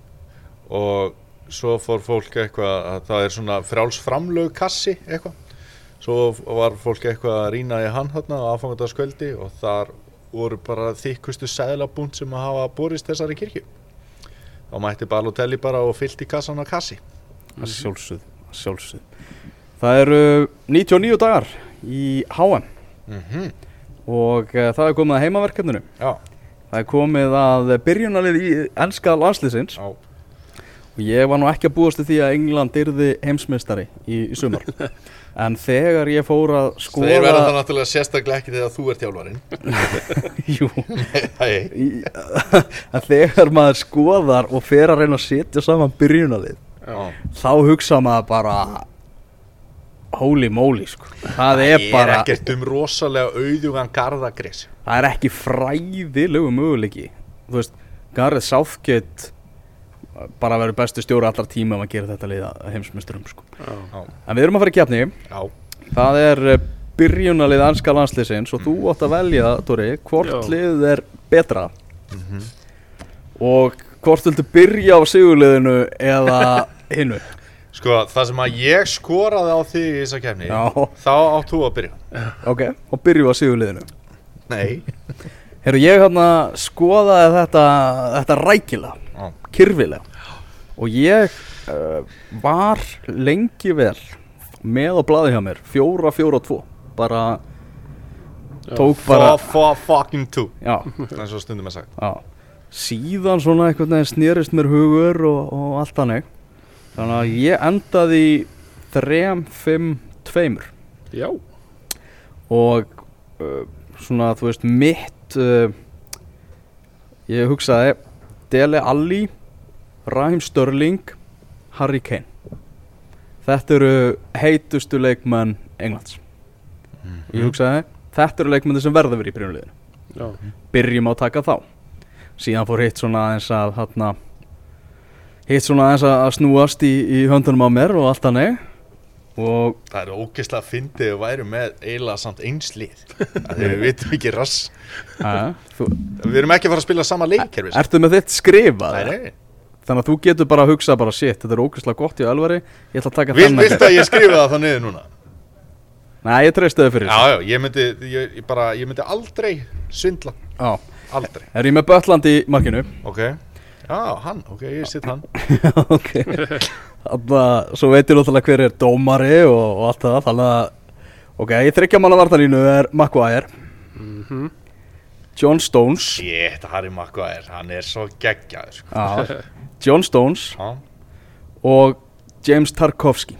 Og svo fór fólk eitthvað að það er svona frjálsframlög kassi eitthvað. Svo var fólk eitthvað að rýna í hann þarna á aðfangandaskvöldi og þar voru bara þykkustu seðlabúnt sem að hafa borist þessari kirkju. Þá mætti Balotelli bara og fyllt í kassan á kassi. Að sjálfsögð, að sjálfsögð það eru 99 dagar í HM mm og uh, það er komið að heimaverkefninu. Já, það er komið að byrjunalið í ennska landslýsins já, og ég var nú ekki að búast til því að England yrði heimsmeistari í, í sumar. En þegar ég fór að skoða Þeir verða það náttúrulega sérstaklega ekki þegar þú ert þjálfarinn. Jú, en þegar maður skoðar og fer að reyna að setja saman byrjunalið já. þá hugsa maður bara holy moly sko. það er er bara ekkert um rosalega auðugan garðagris það er ekki fræðilegu möguleiki. Þú veist, Gareth Southgate bara verður bestu stjóri allar tíma ef að gera þetta liða heimsmyndsturum sko. já, en við erum að fara í Já, það er eh, byrjunalið anska landsliðsins og þú átt að velja, Tóri hvort Já. liðið er betra. Og hvort viltu byrja á sigurliðinu eða hinnu sko það sem að ég skoraði á þig í þessa kefni. Þá átt þú að byrja. Ok, og byrju á sigurliðinu. Nei. Herru, ég hérna skoðaði þetta, þetta rækilega, Já. Kyrfilega og ég uh, var lengi vel með á blaði hjá mér, fjóra, fjóra, tvo. Bara tók bara, For, for fucking two. Já, eins og stundum er sagt. Já. Síðan svona einhvern veginn snerist mér hugur og, og allt þannig. Þannig að ég endaði í þrem, fimm, tveimur. Já, og uh, svona þú veist mitt uh, ég hugsaði Dele Alli Raheem Störling Harry Kane. Þetta eru heitustu leikmenn Englands. Ég hugsaði þetta eru leikmenn sem verða verið í já, byrjum á að taka þá. Síðan fór hitt svona aðeins að þarna, hitt svona aðeins að snúast í, í höndunum á mér og allt hannig og Það er ógeðslega fyndið að væru með eiginlega samt einslið við vitum ekki rass. Þú, Við erum ekki að fara að spila sama leikkerfi ertu með þitt skrifað Nei, nei. Þannig að þú getur bara að hugsa bara shit, þetta er ógeðslega gott í Ölvari Ég ætla að taka Vil, þennan Viltu að ég skrifa það niður núna? Nei, ég treysti þau fyrir Já, já, ég myndi, ég, bara, ég myndi aldrei svindla. Já, Aldrei. Er ég með Böttland í markinu? Ok Já, hann, ok, ég sitt hann. Ok. Þannig að svo veit ég náttúrulega hver er dómari og, og allt það Þannig að Ok, ég þryggja manna vartalínu er Maguire. Mhm, John Stones. Shit, Harry Maguire, hann er svo geggjaður sko. John Stones Já, og James Tarkovsky.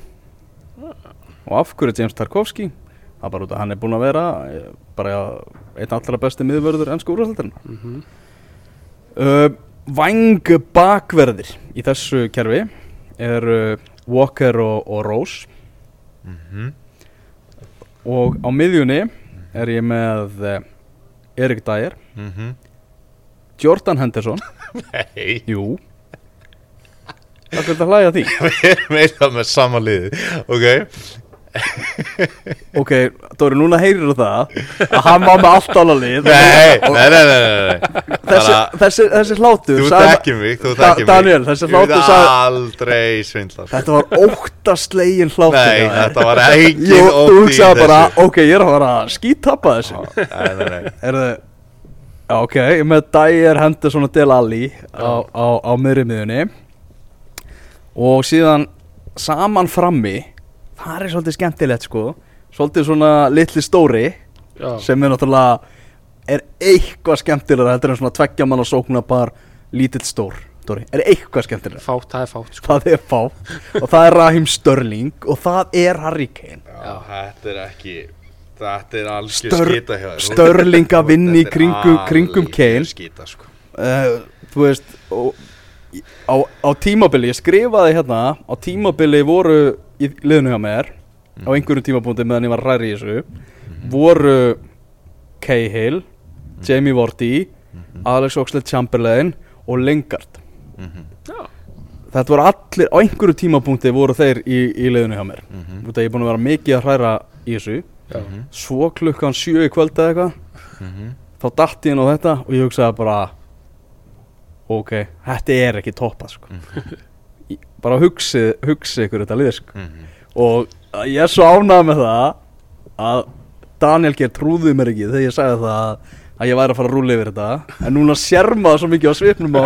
Og af hverju er James Tarkovsky? Það er bara út að hann er búinn að vera eh, bara einn allra besti miðvörður ennsku úrvarsleitarinn mhm, uh, Væng bakverðir í þessu kerfi er Walker og, og Rose. Mhm. Og á miðjunni er ég með uh, Erik Dyer. Mhm. Jordan Henderson. Nei, Jú. Það er að hlæja því? Við erum eitthvað með sama liði Ok, Ok, Dóri, núna heyrir það að hann var með allt ála lið. Nei, nei, nei, nei, þessi, þessi, þessi hlátur Þú þekkir mig, þú þekkir mig. Daniel, þessi hlátur sagði- aldrei svindla sko. Þetta var óttaslegin hlátur Nei, þetta var engin Jú, þú ótti í hugsaði bara, þessu. ok, ég er að fara að skítappa þessu. Nei, nei, nei. Er Já, ok, með Dyer Henderson og Del Alli á, á, á miðri miðunni og síðan saman frammi það er svolítið skemmtilegt sko. Svolítið svona litli stóri já, sem er náttúrulega er eitthvað skemmtilega heldur en svona tveggja mann og sóknapar lítill stór Dóri, er eitthvað skemmtilega fátt, það er fátt sko. það er fá og það er Raheem Störling og það er Harry Kane. Já, þetta er ekki Þetta er algjör Stör- skita hjá þér. Störling að er kringum, kringum Kane. skita, sko. uh, þú veist og, á, á tímabili, ég skrifaði hérna á tímabili voru í liðinu hjá mér á einhverjum tímapunkti meðan ég var að ræri í þessu voru Cahill Jamie Vardy Alex Oxlade-Chamberlain og Lingard. Já. þetta voru allir, á einhverju tímapunkti voru þeir í, í liðinu hjá mér. Mm -hmm. ég er búin að vera mikið að hræra í þessu. Já. svo klukkan sjö í kvöld eða eitthvað þá datt ég inn á þetta og ég hugsaði bara ok, þetta er ekki toppað sko. Bara hugsið hugsið ykkur þetta lið sko. og ég er svo ánægð með það að Daniel Geir trúði mér ekki þegar ég sagði það að, ég væri að fara að rúla yfir þetta. En núna sér maður svo mikið á svipnum að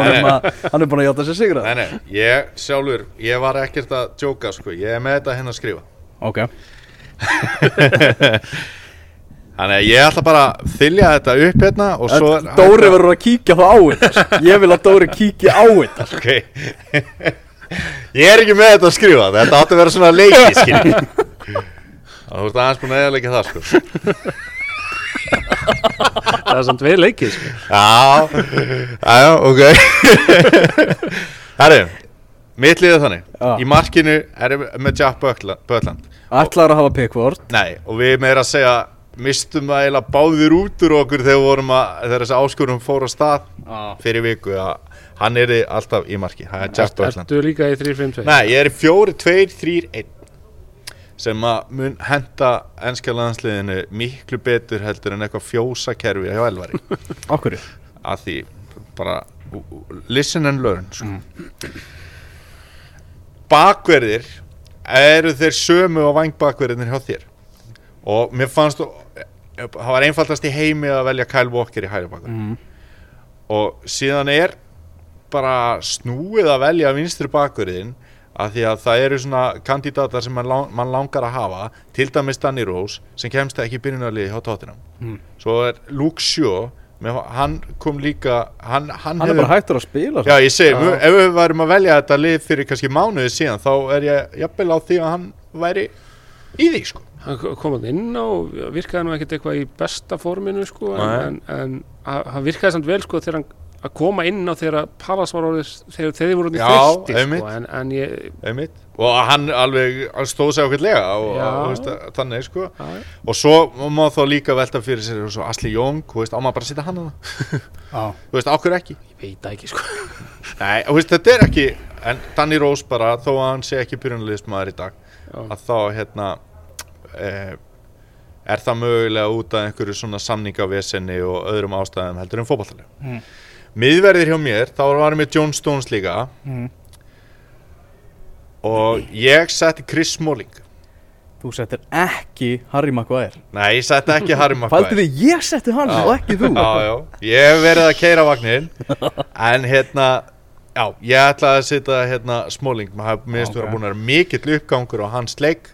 hann er búin að játa sér sigra Nei, nei, ég sjálfur, ég var ekkert að djóka, sko. Ég er með þetta hérna að skrifa. Ok, Þannig að ég ætla bara að þylja þetta upp hérna og svo Dóri verður að kíkja þá á þetta sko. ég vil að Dóri kíkja á þetta. Ok Ég er ekki með þetta að skrifa Þetta átti að vera svona leiki, skilji Þú ert aðeins búin að eðalega það, sko. Það er samt vel leikið sko. Já, já, ok. Herri, mitt liðið þannig. Já. Í markinu er ég með Jack Böckla- Böckland ætlar að hafa Pickford? Nei, og við meira að segja mistum það eiginlega báðir út úr okkur þegar við vorum að, þegar þessi áskorum fór á stað fyrir viku að hann er alltaf í marki, er Ertu líka í 3-5-2? Nei, ég er í fjóri, tveir, þrýr, einn. Sem að mun henda ennska landsliðinu miklu betur heldur en eitthvað fjósakerfi hjá Elvari. Okkur að því bara listen and learn sko. bakverðir eru þeir sömu á vangbakverðinir hjá þér? Og mér fannst það var einfaldast í heimi að velja Kyle Walker í hægri bakverð mm. og síðan er bara snúið að velja vinstri bakverðin að því að það eru svona kandidatar sem mann, lang, mann langar að hafa til dæmis Danny Rose sem kemst ekki í byrjunarliði hjá Tottenham Mm. svo er Luke Shaw með, hann kom líka hann, hann, hann er bara hægtur að spila Já, ég segi, Já. ef við værum að velja þetta lið fyrir kannski mánuði síðan þá er ég jafnvel á því að hann væri í því, sko Hann kom hann inn á, virkaði nú ekkert eitthvað í besta forminu sko, en, en, en hann virkaði samt vel sko þegar hann að koma inn á þegar Pallas var orðið þegar þeir voru orðið einmitt. sko, en, en ég einmitt. og hann alveg hann stóð sig ákveðlega og, Já. og veist, þannig, sko já, og svo má þá líka velta fyrir sér svo Asli Jóng, þú veist, á maður bara að setja hann þú veist, ákveð ekki ég veit það ekki sko Nei, og veist, þetta er ekki en Danny Rose bara, þó að hann sé ekki byrjunarliðsmaður í dag Já. að þá, hérna eh, er það mögulega út af einhverju svona samningavesenni og öðrum ástæðum heldur en fótballtalega Mm. Miðverðir hjá mér, þá var ég með John Stones líka. Mm. og ég setti Chris Smalling. Þú settir ekki Harry Maguire. Nei, ég setti ekki Harry Maguire. þið, ég setti hann Já. og ekki þú. Já, já, ég hef verið að keira vagnin en hérna já, ég ætlaði að setja hérna Smalling, maður minnst Ok. vera búin að vera mikill uppgangur á hans leik.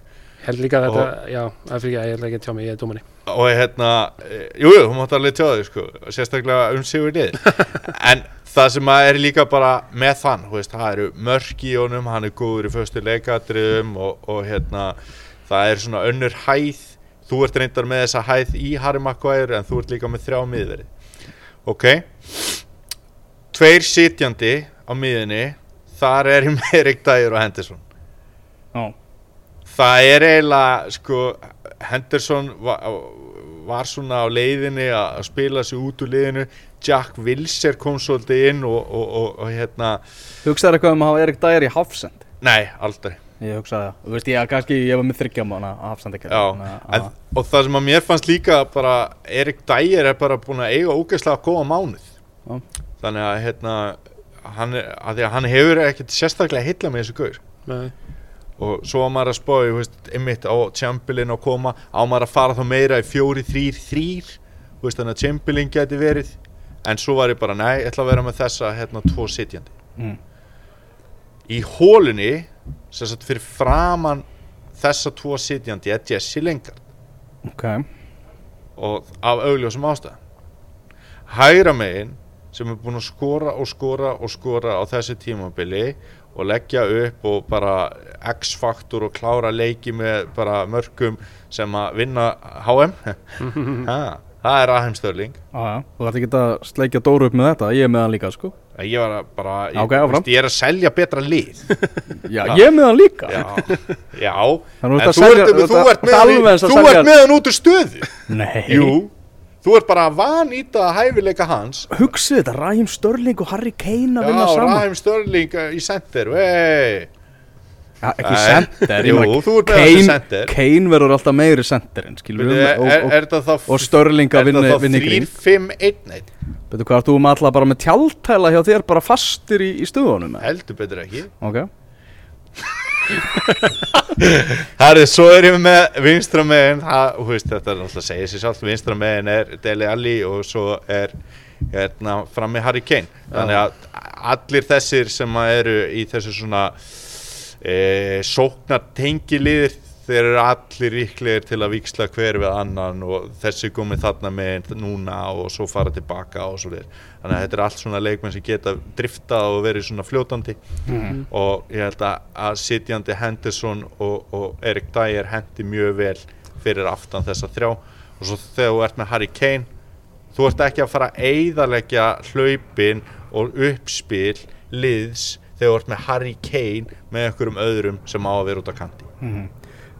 Held líka að þetta, já, það fyrir ekki að ég held ekki að tjá mig, ég er dómari og hérna, eh, jú, jú, þú mátt alveg tjá þig sko, sérstaklega um sigur lið en það sem að er líka bara með þann, þú veist, það eru mörk í honum, hann er góður í föstu leikatriðum og, og hérna það er svona önnur hæð. Þú ert reyndar með þessa hæð í Harry Maguire en þú ert líka með þrjá miðveri. Ok? Tveir sitjandi á miðinni þar er ég með Erik Dyer og Henderson. Já. það er eiginlega sko, Henderson var, var svona á leiðinni að spila sig út úr liðinu. Jack Wilser kom svolítið inn og, og, og, og hérna Hugsaður eitthvað um að hafa Erik Dyer í Hafsend? Nei, aldrei. Ég hugsaði það. Þú veist ég að kannski ég var með þryggja mánu að Hafsend ekki. Já, en, og það sem að mér fannst líka bara Erik Dyer er bara búin að eiga ógeðslega góða mánuð. Já. þannig að hérna hann, er- að að hann hefur ekkert sérstaklega heilla með þessu gaur. Nei. Og svo á maður að spáði, þú veist, einmitt á Chamberlain að koma, á maður að fara þá meira í fjóri, þrýr, þrýr þú veist, þannig að Chamberlain geti verið. En svo var ég bara, nei, ég ætla að vera með þessa hérna, tvo sitjandi. Mm. í hólunni sem sagt fyrir framan þessa tvo sitjandi er Jesse Lingard. Ok. Og af augljósum ástæðum. Hægra megin sem er búin að skora og skora og skora á þessu tímabili og leggja upp og bara X-faktor og klára leiki með bara mörgum sem að vinna HM ha, það er Raheim Störling Já, já, þú ætti ekki að sleikja Dóru upp með þetta, ég er með hann líka sko. Ég var að bara ég, Ok, áfram. veist, ég er að selja betra lið. Já, ég er með hann líka. Já, já. En þú ert með hann út úr stöðu. Nei. Jú, þú ert bara að vanýta hæfileika hans Hugsið þetta, Raheem Störling og Harry Kane að já, vinna saman Raheim Störling uh, í center hey. ja, Ekki Nei. sender Jú, þú ert með þessi Kane, center. Kane verður alltaf meiri senderinn skilur er, við er, og, er, og, er það þá og Störling að vinna, það vinna í grín 3-5-1 Veitu hvað, þú með alltaf bara með tjáltæla hjá þér bara fastir í, í stöðunum eða? heldur betur ekki Ok, Herri, svo er ég með vinstra megin. Það, þú veist, þetta er náttúrulega að segja sér sjálf vinstra megin er Dele Alli og svo er hérna frammi Harry Kane. Þannig að allir þessir sem eru í þessu svona e, sóknar tengiliðir þeir eru allir ríklegir til að víksla hver við annan og þessi komið þarna með núna og svo fara tilbaka og svo þeir þannig að þetta er allt svona leikmenn sem geta driftað og verið svona fljótandi. Og ég held að, að sitjandi Henderson og, og Erik Dyer hendi mjög vel fyrir aftan þessa þrjá. Og svo þegar þú ert með Harry Kane þú ert ekki að fara að eyðalegja hlaupin og uppspil liðs þegar þú ert með Harry Kane með einhverjum öðrum sem á að vera út á kanti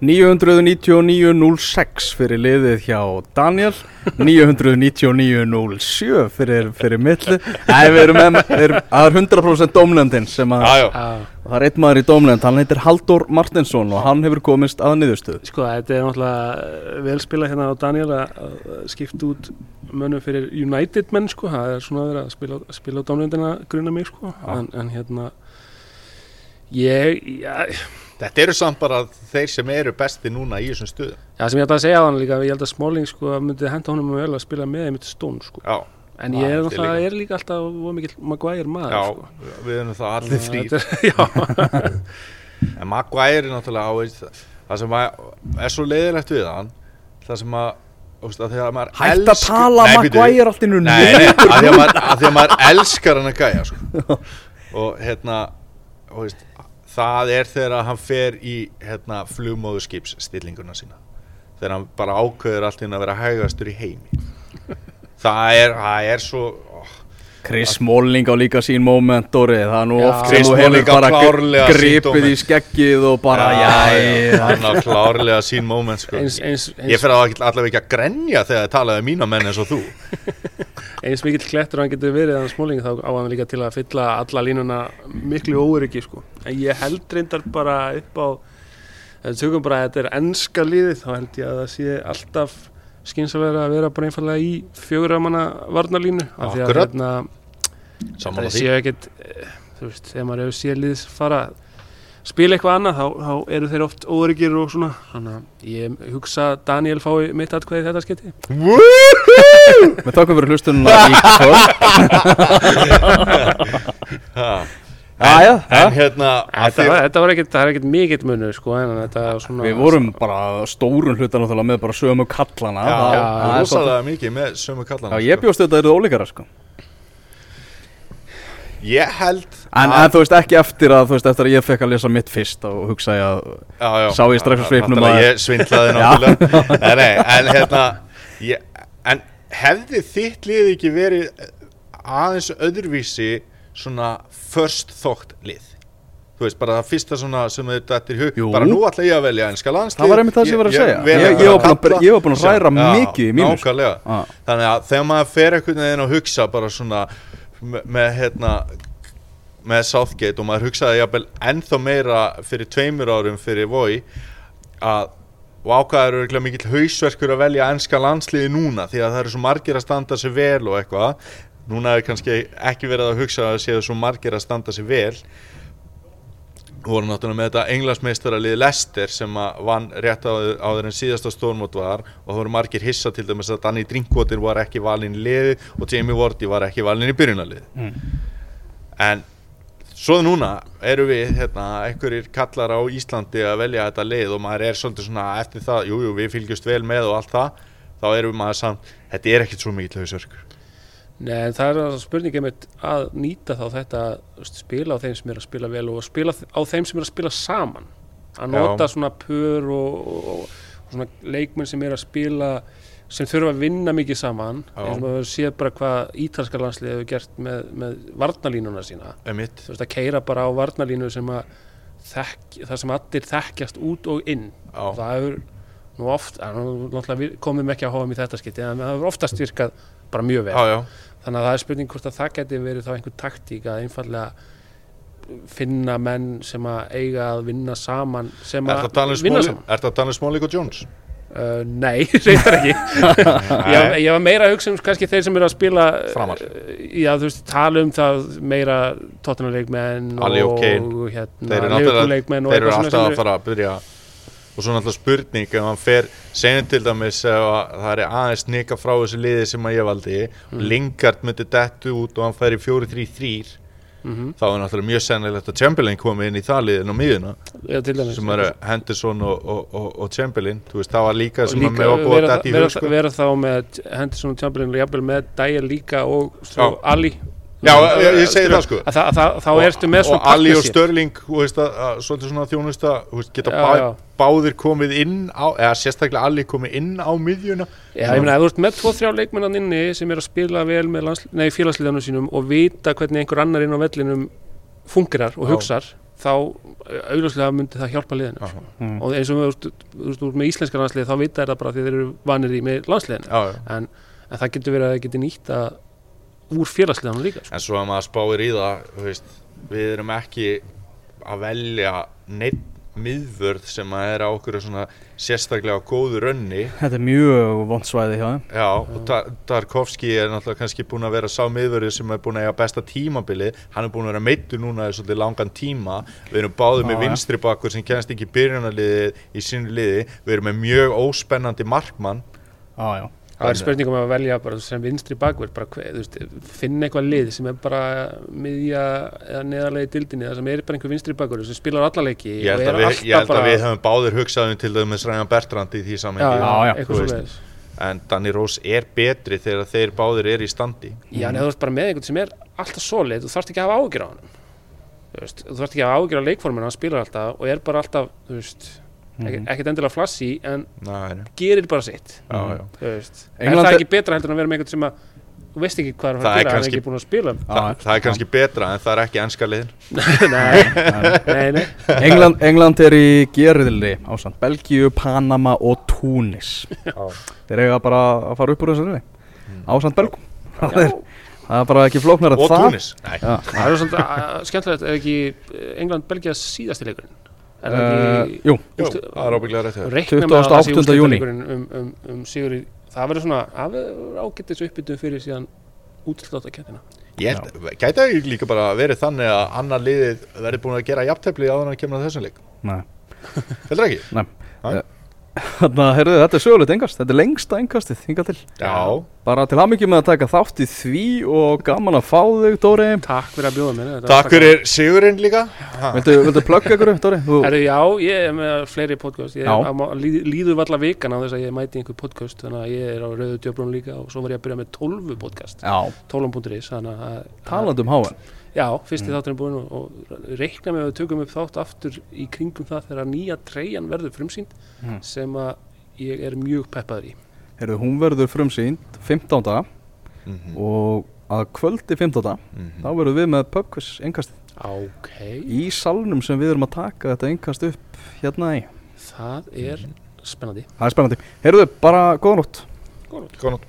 999.06 fyrir liðið hjá Daniel 999.07 fyrir, fyrir milli Nei, við erum með, við erum, það er 100% dómlendin sem að, Já, já, Já, það er einn maður í dómlend, hann heitir Halldór Martinsson og hann hefur komist að niðurstöðu. Sko þetta er náttúrulega vel spilað hérna á Daniel að skipta út mönnum fyrir United menn sko, það er svona að vera að spila, spila á dánlendina grunna mig sko, en, en hérna ég, já, Þetta eru samt bara þeir sem eru besti núna í þessum stöðum já sem ég ætla að segja á hann líka, ég held að Smalling sko myndi henda honum vel að spila með einmitt stón sko, Já, en ég er er náttúrulega, líka. er líka alltaf of mikill Maguire maður já sko. við erum það allir þrýr er- En Maguire er náttúrulega á veist, það sem er svo leiðilegt við hann það sem að veist, að því að maður Hætt að elsk- tala. Maguire allt í nú Nei, nei, að því að maður, að því að maður elskar hann að gæja sko. og hérna og veist, það er þegar hann fer í hérna, flugmóðurskips stillinguna sína. Þegar hann bara ákveður allt einu að vera hægastur í heimi. Það er, það er svo oh, Chris Smalling á líka sín moment Dóri, það er nú Já. oft sem Chris þú Smalling hefur bara gripið í skeggið og bara, já, já, hann á klárlega sín moment sko. eins, eins, ég eins, fer að allavega ekki að grenja þegar það talaði um mína menn eins og þú. Eins mikill klettur hann getur verið hann Smalling þá á hann líka til að fylla alla línuna miklu óöryggi sko. En ég held reyndar bara upp á þetta tökum bara að þetta er ennska liðið þá held ég að það sé alltaf skynsalega að vera bara einfallega í fjöguramanna varnalínu af því að hérna, saman það séu ekkert eh, þú veist, þegar maður hefur séð liðs fara spila eitthvað annað þá, þá eru þeir oft óöryggir og svona. Þannig að ég hugsa Daniel fái mitt atkvæði þetta sketi Við þakkum fyrir hlustununa í kvöld En já. hérna að Þetta var, þetta var ekkert, það er ekkert mikill munur sko, en þetta er svona Við vorum bara stórun hlutan náttúrulega með bara sömu kallana. Já, Það- það er rosalega mikið með sömu kallana Já, ég bjóst þetta eru ólíkara sko. Ég held En, en þú veist ekki eftir að, þú veist, eftir að ég fekk að lesa mitt fyrst og hugsa ég að já, já, sá ég strax á svipnum að að- Ég svindlaði náttúrulega. Nei, nei, En hérna ég, En hefði þitt lið ekki verið aðeins öðruvísi svona first thought lið Þú veist, bara það fyrsta svona sem þetta eftir hug Jú. Bara nú ætla ég að velja enska landslið Það var einmitt það sem ég var að segja. Ég- ég var búinn að- ég var búinn að já, mikið í mínu, sko. Nákvæmlega Ah. Þannig að þegar maður fer einhvern veginn að hugsa bara svona með, með hérna með Southgate og maður hugsaði jafnvel ennþá meira fyrir tveimur árum fyrir Voi að og ákvaðar eru mikill hausverkur að velja ennska landsliði núna því að það eru svo margir að standa sig vel og eitthvað núna er kannski ekki verið að hugsa að séu svo margir að standa sig vel. Við vorum náttúrulega með þetta englandsmeistaralið Leicester sem að vann rétt á, áður en síðasta stórmót var og það voru margir hissa til dæmis að Danny Drinkwater var ekki valinn í liði og Jamie Vardy var ekki valinn í byrjunarlið en svo núna eru við hérna, einhverjir kallar á Íslandi að velja þetta lið og maður er svolítið svona eftir það, jújú jú, við fylgjumst vel með og allt það þá erum við maður samt, þetta er ekkert svo mikið hausverkur Nei, en það er að spurningi mitt að nýta þá þetta veist, spila á þeim sem er að spila vel og spila á þeim sem er að spila saman. Að Já. nota svona pör og, og, og svona leikmenn sem er að spila sem þurfa að vinna mikið saman Já. eins og maður séð bara hvað ítalska landslið hefur gert með, með varnalínuna sína. Emitt þú veist að keira bara á varnalínu sem að þekk, það sem allir þekkjast út og inn. Já, það hefur nú oft að náttúrulega við komum ekki að hóðum í þetta skipti en það hefur oftast virkað bara mjög vel. Já, já, þannig að það er spurning hvort að það geti verið þá einhver taktík að einfallega finna menn sem að eiga að vinna saman sem að vinna saman er það Daniel Smalley og Jones? uh, Nei, reyndar ekki ég, ég var meira að hugsa um kannski þeir sem eru að spila Framar. uh, Já, þú veist, tala um það meira tóttunarleikmenn og og hérna, eru náttúrulega leikmenn og Þeir eru alltaf að fara að byrja og svo náttúrulega spurning ef hann fer, segjum til dæmis að það er aðeins nika frá þessu liði sem að ég valdi Mm. Lingard myndi dettu út og hann fær í 4-3-3 Mhm. þá er náttúrulega mjög sennilegt að Chamberlain komi inn í það liðin á miðuna dæmis sem eru Henderson og, og, og, og Chamberlain veist, það var líka Og sem líka að með var búið að detta í vera, hug sko. vera þá með Henderson og Chamberlain og jafnvel með Dyer líka og svo. Ali Já, ég, ég segi það sko að það, að það, þá ertu með og svona Ali og partnership. Störling þú veist, að, að, svolítið svona þjónusta þú veist, geta Já, bá, já. báðir komið inn á eða sérstaklega Ali komið inn á miðjuna Já, ég meina, ef þú ert með tvo, þrjá leikmennan inni sem er að spila vel með félagsliðanum sínum og vita hvernig einhver annar inn á vellinum fungerar og hugsar þá eh, augljóslega myndi það hjálpa liðinu sko. Mm. og eins og þú ert- þú ert þú ert með íslenska landslið þá vita er það bara því þeir eru vanir í með landsliðinu já, já. en, en það getur verið að það getur nýtt að úr félagsliðanum líka sko. En svo að maður spáir í það, veist, við erum ekki að velja neitt miðvörð sem að er á okkur svona sérstaklega góðu rönni. Þetta er mjög vond svæði hjá þeim Já, og Ta- Tarkovski er náttúrulega kannski búin að vera sá miðvörði sem er búin að eiga besta tímabili. Hann er búin að vera meittur núna í svolítið langan tíma. Við erum báðið Já, með vinstri bakkur sem kennst ekki í byrjunarliði í sínu liði. Við erum með mjög óspennandi markmann. Já, já það er spurningum að velja bara sem vinstri bakverð bara finna eitthvað lið sem er bara miðja eða neðarlega í dildinni það sem er bara einhver vinstri bakverð sem spilar alla leiki Ég held, að er við, ég held að við höfum báðir hugsað um til dæmis Ræðan Bertrand í því svo leiðis En Danny Rose er betri þegar þeir báðir eru í standi. Já, en þú ert bara með einhvern sem er alltaf solid þú þarfst ekki að hafa ágjur á hann þú, þarfst ekki að hafa ágjur á leikforminu hann spilar alltaf og er bara alltaf þú veist, ekki, Mhm. ekkert endilega flassi en Nei, nei. gerir bara sitt. Já, já. England er það er- ekki betra heldur en að vera með einhvern sem að þú veist ekki hvað er að Það fara er að gera hann er ekki búin að spila. Þa, það er kannski betra en það er ekki ennska liðin. nei, nei, nei England, England er í gerðli ásand Belgíu, Panama og Túnis. Þeir eiga bara að fara upp úr þessari ásand Belgum. Það er, það er bara ekki flóknar að Og það. Túnis. Nei. Já, það er svona skemmtilegt ef ekki England-Belgia síðasti leikurinn er það uh, ekki Jú, Jú, það er ábygglega rétt reikna með að það sé 28. júní. úrslitaleikurinn um, um, um sigur í það verður svona það verður ágættis uppbyttum fyrir síðan útslátt að kettina Ég gæti það líka bara verið þannig að annar liðið verið búin að gera jafntefli áður en að kemur að þessum leik. nei Heldur ekki? Þannig að, heyrðu, þetta er sögulegt engast Þetta er lengsta engastið, hingað til. Já. Bara til hamingjum með að taka þátt í því og gaman að fá þig, Dóri. Takk fyrir að bjóða mér Takk fyrir Sigurinn líka. Ha. Viltu, viltu plugga ykkur, Dóri? Þú, Herru, já, ég er með fleiri podcast. Ég, má- líð, líður valla vikan á þess að ég mæti einhver podcast þannig að ég er á Rauðu djöflun líka og svo var ég að byrja með 12 podcast. Já, 12.is þannig að talandi um háan Já, fyrsti þátturinn búinn og, og reikna með að við tökum upp þátt aftur í kringum það þegar nýja treyjan verður frumsýnd Mm. sem að ég er mjög peppaður í Heyrðu, hún verður frumsýnd 15. Mhm, og að kvöldi 15. mhm. þá verðum við með pubquiz engastið Ok, í salnum sem við erum að taka þetta engast upp hérna í það er spennandi Það er spennandi Heyrðu, bara góða nótt Góð nótt. Góða nótt.